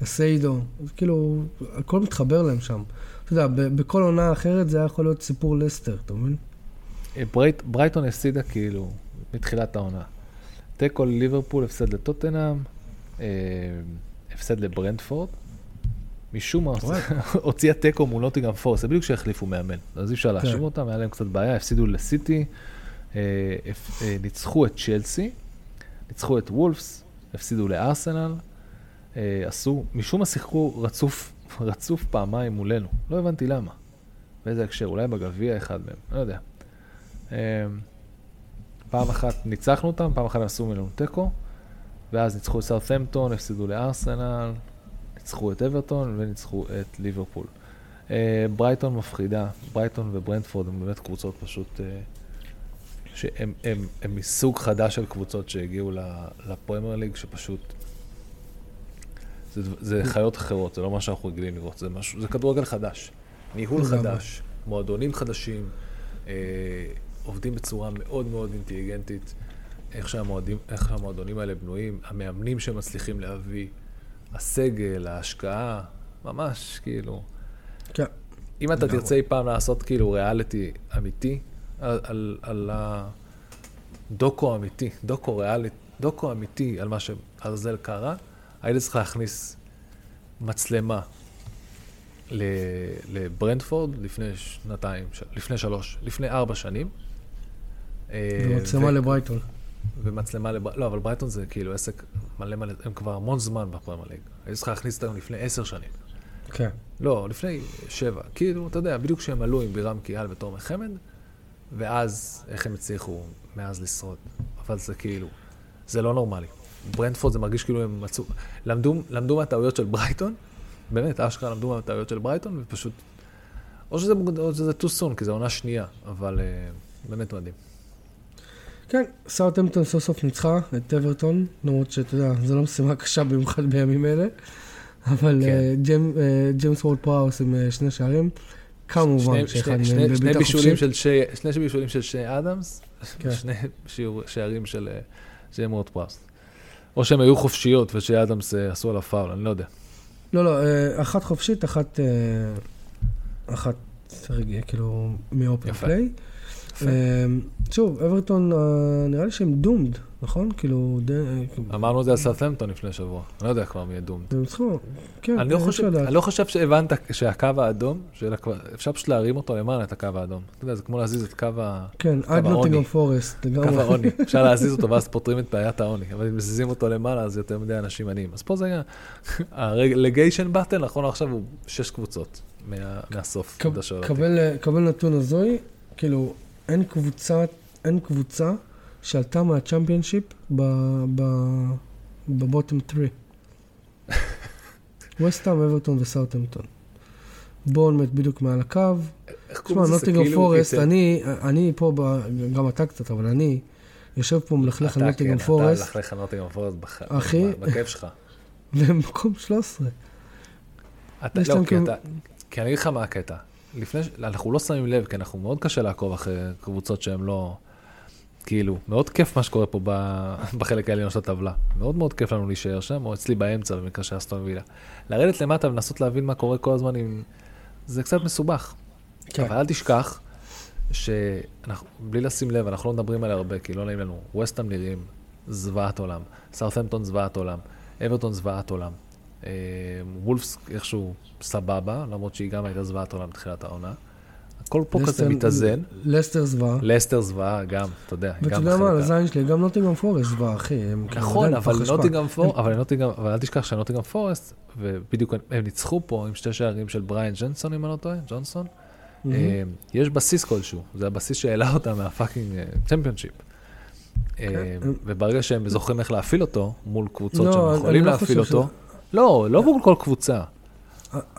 קסיידו, כאילו, הכל מתחבר להם שם. אתה יודע, בכל עונה אחרת זה היה יכול להיות סיפור לסטר, אתה מבין? אה, ברייט, ברייטון הפסידה כאילו מתחילת העונה. תיקו לליברפול, הפסד לטוטנאם, אה, הפסד לברנטפורד. משום מה הוציאה תיקו מול נוטינגהאם פורסט, זה בדיוק שהחליפו מאמן. אז אי אפשר להאשים כן. אותם, היה להם קצת בעיה, הפסידו לסיטי, אה, אה, ניצחו את צ'לסי, ניצחו את וולפס, הפסידו לארסנל, עשו, משום מה שיחקו רצוף, רצוף פעמיים מולנו, לא הבנתי למה. באיזה הקשר, אולי בגביע אחד מהם, לא יודע. פעם אחת ניצחנו אותם, פעם אחת עשו ממנו תיקו, ואז ניצחו את סאות'מפטון, הפסידו לארסנל, ניצחו את אברטון וניצחו את ליברפול. אה, ברייטון מפחידה, ברייטון וברנדפורד הם באמת קבוצות פשוט, אה, שהם הם, הם מסוג חדש של קבוצות שהגיעו לפרמייר ליג, שפשוט, זה, זה חיות אחרות, זה לא מה שאנחנו רגילים לראות, זה, משהו, זה כדורגל חדש, ניהול חדש, מועדונים חדשים, אה, עובדים בצורה מאוד מאוד אינטליגנטית, איך, שהמועדים, איך שהמועדונים האלה בנויים, המאמנים שמצליחים להביא, הסגל, ההשקעה, ממש, כאילו. כן. אם אתה תרצה אי פעם לעשות כאילו ריאליטי אמיתי, על, על, על הדוקו אמיתי, דוקו ריאליטי, דוקו אמיתי על מה שעזאזל קרה, היית צריך להכניס מצלמה לברנדפורד לפני שנתיים, לפני שלוש, לפני ארבע שנים. ומצלמה לברייטון. ומצלמה לברייטון, לא, אבל ברייטון זה כאילו עסק מלא מלא, הם כבר המון זמן בפרמייר ליג. היית צריך להכניס אותם לפני עשר שנים. כן. לא, לפני שבע. כאילו, אתה יודע, בדיוק כשהם עלו עם בירם קיאל בתור מחמד, ואז איך הם הצליחו מאז לשרוד. אבל זה כאילו, זה לא נורמלי. ברנטפורד זה מרגיש כאילו הם מצאו, למדו, למדו מהטעויות של ברייטון, באמת, אשכרה למדו מהטעויות של ברייטון, ופשוט, או שזה, או שזה too soon, כי זו עונה שנייה, אבל uh, באמת מדהים. כן, סאוטהמפטון סוף סוף ניצחה את אברטון, למרות שאתה יודע, זו לא משימה קשה במיוחד בימים אלה. אבל כן. אה, אה, ג'יימס וורד פראוס עם אה, שני שערים. כמובן שאחד מהם בבעיטה חופשית. שני בישולים של צ'ה אדמס, כן. שני שערים של ג'יימס וורד פראוס. או שהם היו חופשיות וצ'ה אדמס עשו עליו פאול, אני לא יודע. לא, לא, אחת חופשית, אחת, אחת, כאילו, מ open play. שוב, אברטון, נראה לי שהם doomed. נכון? כאילו... אמרנו את זה על סאות'המפטון לפני שבוע. אני לא יודע כבר מי יהיה doomed. הם צריכים, כן, אני לא, חושב, אני לא חושב שהבנת שהקו האדום, אפשר פשוט להרים אותו למעלה, את הקו האדום. אתה יודע, זה כמו להזיז את קו העוני. כן, עד נוטינגרם פורסט. קו העוני. אפשר להזיז אותו ואז פותרים את בעיית העוני. אבל אם מזיזים אותו למעלה, אז יותר מדי אנשים עניים. אז פה זה היה... הרגיישן באטל, נכון עכשיו הוא שש קבוצות מהסוף. קבל נתון הזוי, כאילו, אין קבוצה, אין קבוצה שעלתה מהצ'מפיונשיפ בבוטום 3. וסטאם, אברטון וסאוטהמפטון. בורנמט בדיוק מעל הקו. תשמע, נוטינגרם כאילו פורסט, אני, אני פה, ב, גם אתה קצת, אבל אני יושב פה מלכלך על נוטינגרם פורסט. אתה מלכלך על נוטינגרם פורסט בכיף שלך. במקום 13. אתה, לא, כי אתה, כי אני אגיד לך מה הקטע. לפני, אנחנו לא שמים לב, כי אנחנו מאוד קשה לעקוב אחרי קבוצות שהן לא... כאילו, מאוד כיף מה שקורה פה בחלק העליון של הטבלה. מאוד מאוד כיף לנו להישאר שם, או אצלי באמצע במקרה של אסטון וילה. לרדת למטה ולנסות להבין מה קורה כל הזמן עם... זה קצת מסובך. כן. אבל אל תשכח שאנחנו, בלי לשים לב, אנחנו לא מדברים עליה הרבה, כי לא נעים לנו. ווסטהאם נראים זוועת עולם, סארת'מפטון זוועת עולם, אברטון זוועת עולם. אה, וולפס איכשהו סבבה, למרות שהיא גם הייתה זוועת עולם בתחילת העונה. הכל פה כזה מתאזן. לסטר זוועה. לסטר זוועה גם, אתה יודע, גם ואתה יודע מה, על הזין שלי, גם נוטינגהאם פורסט זוועה, אחי. כאילו נכון, אבל נוטינגרם פורסט, אבל אל תשכח שנוטינגהאם פורסט, ובדיוק הם ניצחו פה עם שתי שערים של ברנן ג'ונסון, אם אני לא טועה, ג'ונסון. אה, יש בסיס כלשהו, זה הבסיס שהעלה אותם מה fucking צ'מפיונשיפ. אה, כן. וברגע שהם זוכרים איך להפעיל אותו, מול קבוצות לא, שהם יכולים לא להפעיל אותו, לא, לא מול כל קבוצה.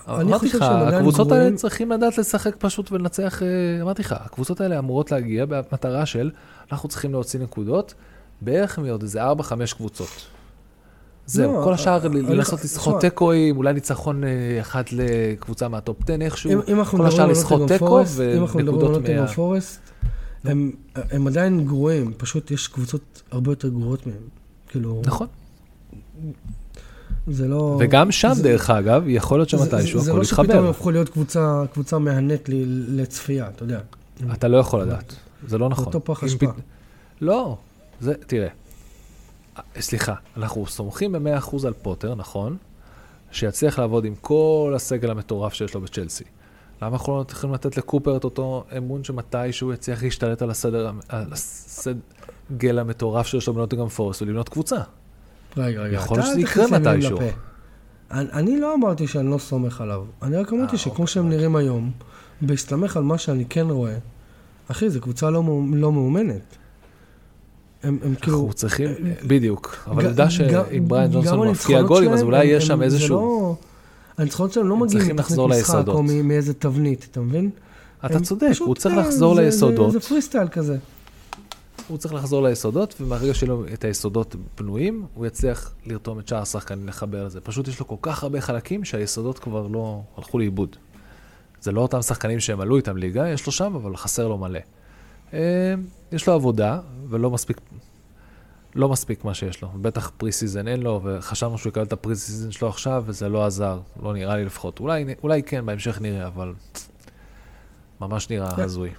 אמרתי לך, הקבוצות האלה צריכים לדעת לשחק פשוט ולנצח, אה, אמרתי לך, הקבוצות האלה אמורות להגיע במטרה של, אנחנו צריכים להוציא נקודות, בערך מעוד איזה 4-5 קבוצות. זהו, לא, כל השאר לנסות לסחוט תיקואים, אולי ניצחון אה, אחת לקבוצה מהטופ 10 איכשהו, כל השאר לסחוט תיקו ונקודות מה... הם עדיין גרועים, פשוט יש קבוצות הרבה יותר גרועות מהם. כאילו... נכון. זה לא... וגם שם, זה... דרך אגב, יכול להיות שמתישהו הכל יתחבר. זה לא שפתאום הפכו להיות קבוצה, קבוצה מהנט לי, לצפייה, אתה יודע. אתה לא יכול לדעת, זה לא נכון. אותו פח אשפה. לא, זה, תראה, סליחה, אנחנו סומכים ב-100% על פוטר, נכון? שיצליח לעבוד עם כל הסגל המטורף שיש לו בצ'לסי. למה אנחנו לא צריכים לתת לקופר את אותו אמון שמתישהו יצליח להשתלט על הסדר, על הסגל המטורף שיש לו בנוטינגרם פורס ולבנות קבוצה? רגע, רגע, יכול להיות שזה יקרה מתישהו. אני, אני לא אמרתי שאני לא סומך עליו, אני רק אמרתי אה, שכמו אוקיי. שהם נראים היום, בהסתמך על מה שאני כן רואה, אחי, זו קבוצה לא, לא מאומנת. הם, הם כאילו... אנחנו צריכים, בדיוק, אבל עובדה שאם בריין ג'ונסון מפקיע גולים, אז אולי יש שם איזשהו... לא, הניצחונות שלהם לא מגיעים לחזור משחק. או מאיזה תבנית, אתה מבין? אתה צודק, הוא צריך אה, לחזור ליסודות. זה, זה פרי סטייל כזה. הוא צריך לחזור ליסודות, ומהרגע שיהיו לו את היסודות בנויים, הוא יצליח לרתום את שאר השחקנים לחבר לזה. פשוט יש לו כל כך הרבה חלקים שהיסודות כבר לא הלכו לאיבוד. זה לא אותם שחקנים שהם עלו איתם ליגה, יש לו שם, אבל חסר לו מלא. אה, יש לו עבודה, ולא מספיק, לא מספיק מה שיש לו. בטח pre-season אין לו, וחשבנו שהוא יקבל את ה pre-season שלו עכשיו, וזה לא עזר. לא נראה לי לפחות. אולי, אולי כן, בהמשך נראה, אבל ממש נראה כן. הזוי.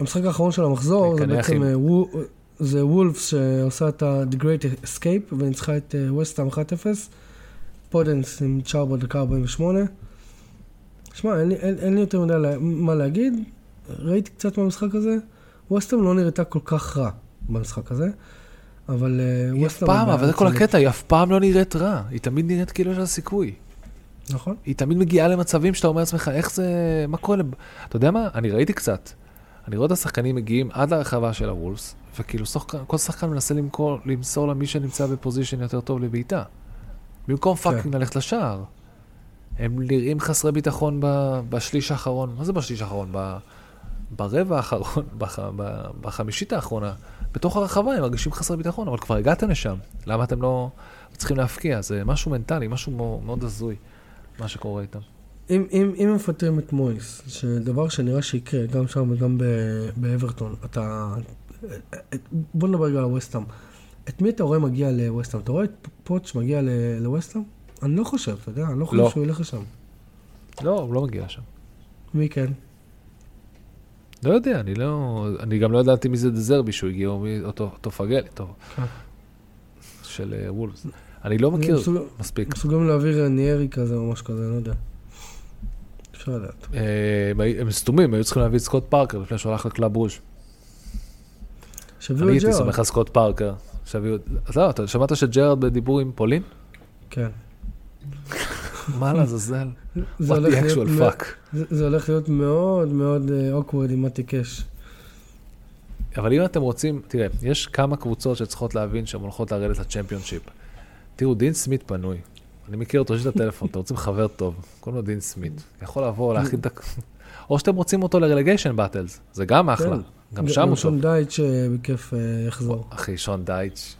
והמשחק האחרון של המחזור, זה בעצם. אה, וו- זה וולפס שעושה את ה-The Great Escape וניצחה את ווסטהאם 1-0. פודנס עם שער בדקה 48. שמע, אין, לי- אין, אין לי יותר מדי לה- מה להגיד. ראיתי קצת מהמשחק הזה. ווסטהאם לא נראתה כל כך רע במשחק הזה. אבל אה, היא אף. פעם, אבל זה כל הקטע, היא אף פעם לא נראית רע. היא תמיד נראית כאילו יש לה סיכוי. נכון. היא תמיד מגיעה למצבים שאתה אומר לעצמך, איך זה, מה קורה. אתה יודע מה? אני ראיתי קצת. אני רואה את השחקנים מגיעים עד לרחבה של הוולפס, וכאילו שחק... כל שחקן מנסה למכור, למסור למי שנמצא ב position יותר טוב לבעיטה. במקום כן. fucking ללכת לשער. הם נראים חסרי ביטחון ב... בשליש האחרון. מה זה בשליש האחרון? ב... ברבע האחרון, בח... ב... בחמישית האחרונה. בתוך הרחבה הם מרגישים חסרי ביטחון, אבל כבר הגעתם לשם. למה אתם לא צריכים להבקיע? זה משהו מנטלי, משהו מאוד הזוי, מה שקורה איתם. אם, אם, אם מפטרים את מויס, שדבר שנראה שיקרה, גם שם וגם באברטון, אתה... את- בוא נדבר רגע על ווסטהאם. את מי אתה רואה מגיע לווסטהאם? אתה רואה את פוטש מגיע לווסטהאם? אני לא חושב, אתה יודע, אני לא חושב לא. שהוא ילך לשם. לא, הוא לא מגיע לשם. מי כן? לא יודע, אני לא... אני גם לא ידעתי מי זה דזרבי שהוא הגיע, או מי- אותו אותו פגל, טוב. כן. של אה, וולפס. אני לא מכיר מספיק. מסוגלים להעביר ניארי כזה או משהו כזה, אני לא יודע. אפשר לדעת. אה, הם סתומים, היו צריכים להביא את סקוט פארקר לפני שהוא הלך לקלאב ברוז'. אני הייתי. סומך על סקוט פארקר. שיביאו... אז לא, אתה שמעת שג'רארד בדיבור עם פולין? כן. מה לעזאזל? זה הולך להיות. זה- זה הולך להיות מאוד מאוד awkward עם מתי קאש. אבל אם אתם רוצים, תראה, יש כמה קבוצות שצריכות להבין שהן הולכות לרדת לצ'מפיונשיפ. תראו, דין סמית פנוי. אני מכיר אותו, יש את הטלפון, אתם רוצים חבר טוב, קוראים לו דין סמית. יכול לבוא, להכין את ה... או שאתם רוצים אותו לרלגיישן באטלס, זה גם אחלה. כן. גם שם הוא טוב. שון דייץ' אה, בכיף אה, יחזור. אחי, שון דייטש.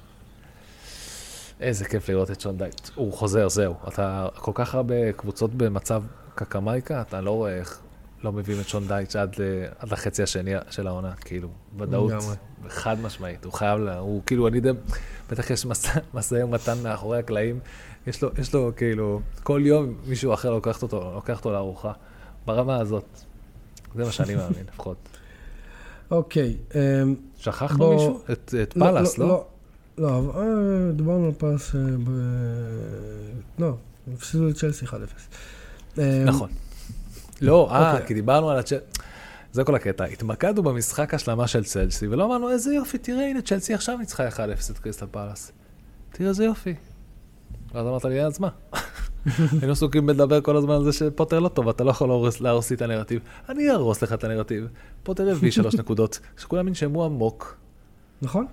איזה כיף לראות את שון דייטש. הוא חוזר, זהו. אתה כל כך הרבה קבוצות במצב קקמייקה, אתה לא רואה איך לא מביאים את שון דייטש עד, לחצי השני של העונה, כאילו, ודאות. חד משמעית. הוא חייב, לה, הוא כאילו, אני יודע, בטח יש משא ומתן מאחורי הקלעים. יש לו, יש לו כאילו, כל יום מישהו אחר לוקח אותו, לוקח אותו לארוחה. ברמה הזאת. זה מה שאני מאמין, לפחות. אוקיי. אמ, שכחנו בוא- מישהו? את, את פאלאס, לא? לא, לא, אבל, אה, דיברנו על פאלאס, אה, ב... לא, הפסידו לצ'לסי 1-0. אה, נכון. לא, אה, אוקיי. כי דיברנו על הצ'לסי. זה כל הקטע. התמקדנו במשחק השלמה של צ'לסי, ולא אמרנו, איזה יופי, תראה, הנה, צ'לסי עכשיו ניצחה 1-0 את קריסטל פלאס. תראה איזה יופי. ואז אמרת לי, אז מה? היינו עסוקים בלדבר כל הזמן על זה שפוטר לא טוב, אתה לא יכול להרוס- לי את הנרטיב. אני אהרוס לך את הנרטיב. פוטר הביא שלוש נקודות, שכולם ינשמו עמוק. נכון?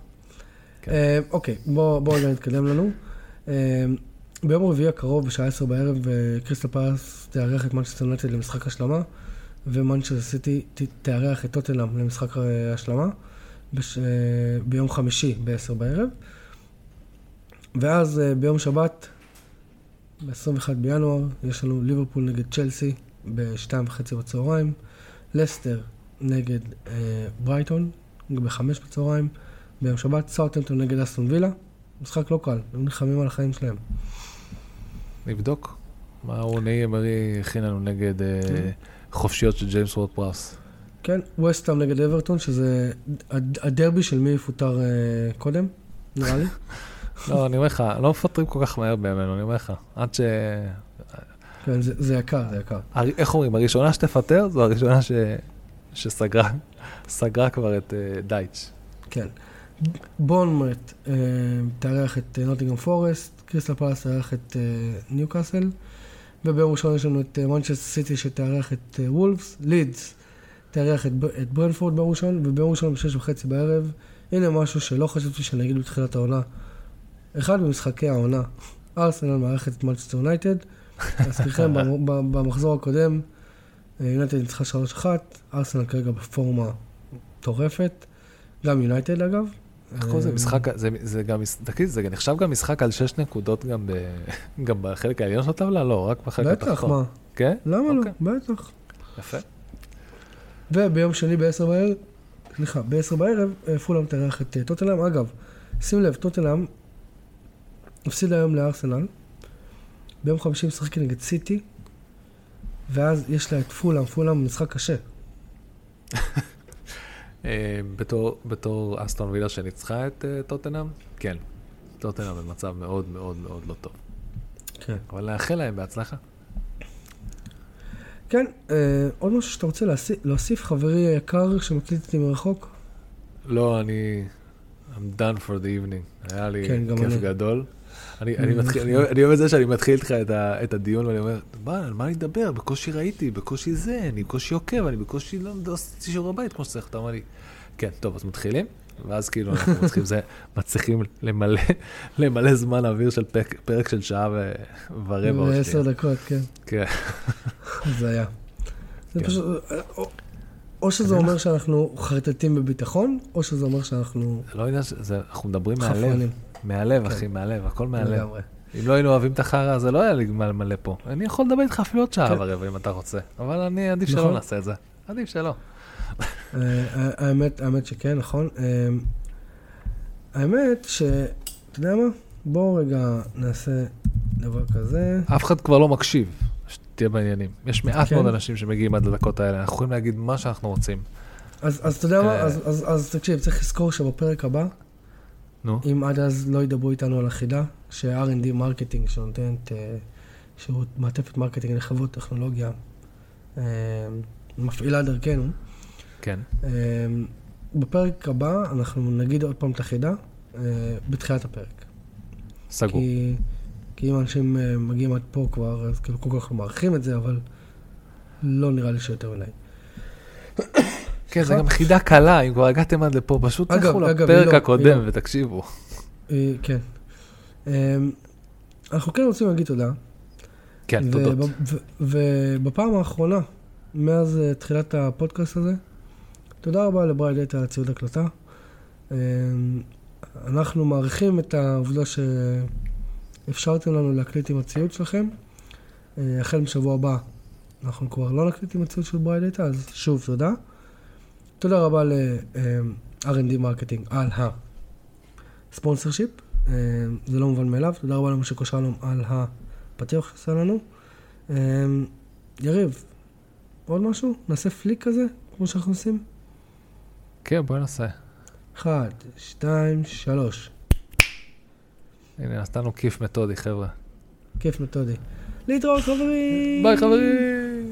כן. אה, אוקיי, בואו בוא רגע נתקדם לנו. אה, ביום רביעי הקרוב, בשעה 10 בערב, אה, קריסטל פלאס תארח את מנצ'סטר יונייטד למשחק השלמה, ומנצ'סטר סיטי תארח את טוטנאם למשחק השלמה, ביום חמישי ב-10 בערב. ואז אה, ביום שבת, ב-21 בינואר, יש לנו ליברפול נגד צ'לסי ב-2.5 בצהריים, לסטר נגד אה, ברייטון ב-5 בצהריים, ביום שבת סאוטהמפטון נגד אסטון וילה, משחק לא קל, הם נלחמים על החיים שלהם. נבדוק מה רוני אמרי הכין לנו נגד אה, כן. חופשיות של ג'יימס וורד פרס. כן, ווסטהאם נגד אברטון, שזה הד- הדרבי של מי יפוטר אה, קודם, נראה לי. לא, אני אומר לך, לא מפטרים כל כך מהר בימינו, אני אומר לך. עד ש... כן, זה, זה יקר, זה יקר. איך אומרים, הראשונה שתפטר זו הראשונה ש... שסגרה סגרה כבר את אה, דייטש. כן. בורנמט אה, תארח את נוטינגרם פורסט, קריסטל פלאס תארח את אה, ניוקאסל, וביום ראשון יש לנו את מנצ'סטר סיטי שתארח את אה, וולפס, לידס תארח את, את ברנפורד ביום ראשון, וביום ראשון בשש וחצי בערב, הנה משהו שלא חשבתי שאני אגיד בתחילת העונה. אחד ממשחקי העונה, ארסנל מארחת את מנצ'סטר יונייטד. להזכירכם, במחזור הקודם, אה, יונייטד ניצחה 3-1, ארסנל כרגע בפורמה מטורפת. גם יונייטד אגב. איך קוראים לזה? אה, משחק, זה, זה גם, תגיד, זה נחשב גם משחק על שש נקודות גם, ב, גם בחלק העליון של הטבלה? לא, רק בחלק התחתון. בטח, מה? כן? למה לא? אוקיי. בטח. יפה. וביום שני ב-10 בערב, סליחה, ב-10 בערב, אה, פולאם תארח את טוטנאם. אגב, שים לב, טוטנאם הפסיד היום לארסנל, ביום חמישי משחק נגד סיטי, ואז יש לה את פולאם, פולאם משחק קשה. אה, בתור, בתור אסטון וילה שניצחה את אה, טוטנאם, כן. טוטנאם במצב מאוד מאוד מאוד לא טוב. כן. אבל נאחל להם בהצלחה. כן, אה, עוד משהו שאתה רוצה להוסיף, להוסיף חברי היקר שמקליט אותי מרחוק? לא, אני... I'm done for the evening. היה לי כן, כיף אני. גדול. אני, אוהב- את זה שאני מתחיל איתך את, הדיון ואני אומר, מה, על מה אני אדבר? בקושי ראיתי, בקושי זה, אני בקושי עוקב, אני בקושי לא לא עשיתי שיעורי בית כמו שצריך. אתה אומר לי, כן, טוב, אז מתחילים, ואז כאילו אנחנו מצליחים, זה, מצליחים למלא, למלא זמן אוויר של פרק, פרק של שעה ו, ורבע. או עשר שנייה. דקות, כן. כן. זה היה. זה כן. פשוט, או- שזה אומר שאנחנו חרטטים בביטחון, או שזה אומר שאנחנו זה לא עניין, אנחנו מדברים מהלב. מהלב, כן. אחי, מהלב, הכל מהלב. לגמרי. אם לא היינו אוהבים את החרא, זה לא היה לי מה למלא פה. אני יכול לדבר איתך אפילו עוד שעה כן. ורבע אם אתה רוצה, אבל אני עדיף נכון. שלא נעשה את זה. עדיף שלא. אה, האמת, האמת שכן, נכון. אה, האמת ש... אתה יודע מה? בואו רגע נעשה דבר כזה. אף אחד כבר לא מקשיב, שתהיה בעניינים. יש מעט כן. מאוד אנשים שמגיעים עד לדקות האלה, אנחנו יכולים להגיד מה שאנחנו רוצים. אז, אתה יודע מה? אה. אז תקשיב, צריך לזכור שבפרק הבא, נו, אם עד אז לא ידברו איתנו על החידה, ש-R&D Marketing, שנותנת אה, שירות מעטפת marketing לחברות טכנולוגיה, אה, מפעילה דרכנו, כן. אה, בפרק הבא אנחנו נגיד עוד פעם את החידה, בתחילת הפרק. סגור. כי, כי אם אנשים מגיעים עד פה כבר, אז כאילו כל כך אנחנו מעריכים את זה, אבל לא נראה לי שיותר מדי. כן, זה גם חידה קלה, אם כבר הגעתם עד לפה, פשוט תלכו לפרק לא, הקודם לא. ותקשיבו. אה, כן. אה, אנחנו כן רוצים להגיד תודה. כן, תודות. ובפעם האחרונה, מאז אה, תחילת הפודקאסט הזה, תודה רבה ל-Bright Data על הציוד הקלטה. אה, אנחנו מעריכים את העובדה שאפשרתם לנו להקליט עם הציוד שלכם. אה, החל משבוע הבא אנחנו כבר לא נקליט עם הציוד של Bright Data, אז שוב תודה. תודה רבה ל-R&D Marketing על ה sponsorship. אה, זה לא מובן מאליו. תודה רבה למשה קושרלום על הפתיח שעשה לנו. אה, יריב, עוד משהו? נעשה פליק כזה, כמו שאנחנו עושים? כן, בואי נעשה. אחד, שתיים, שלוש. הנה, נתנו כיף מתודי, חבר'ה. כיף מתודי. להתראות חברים! ביי, חברים!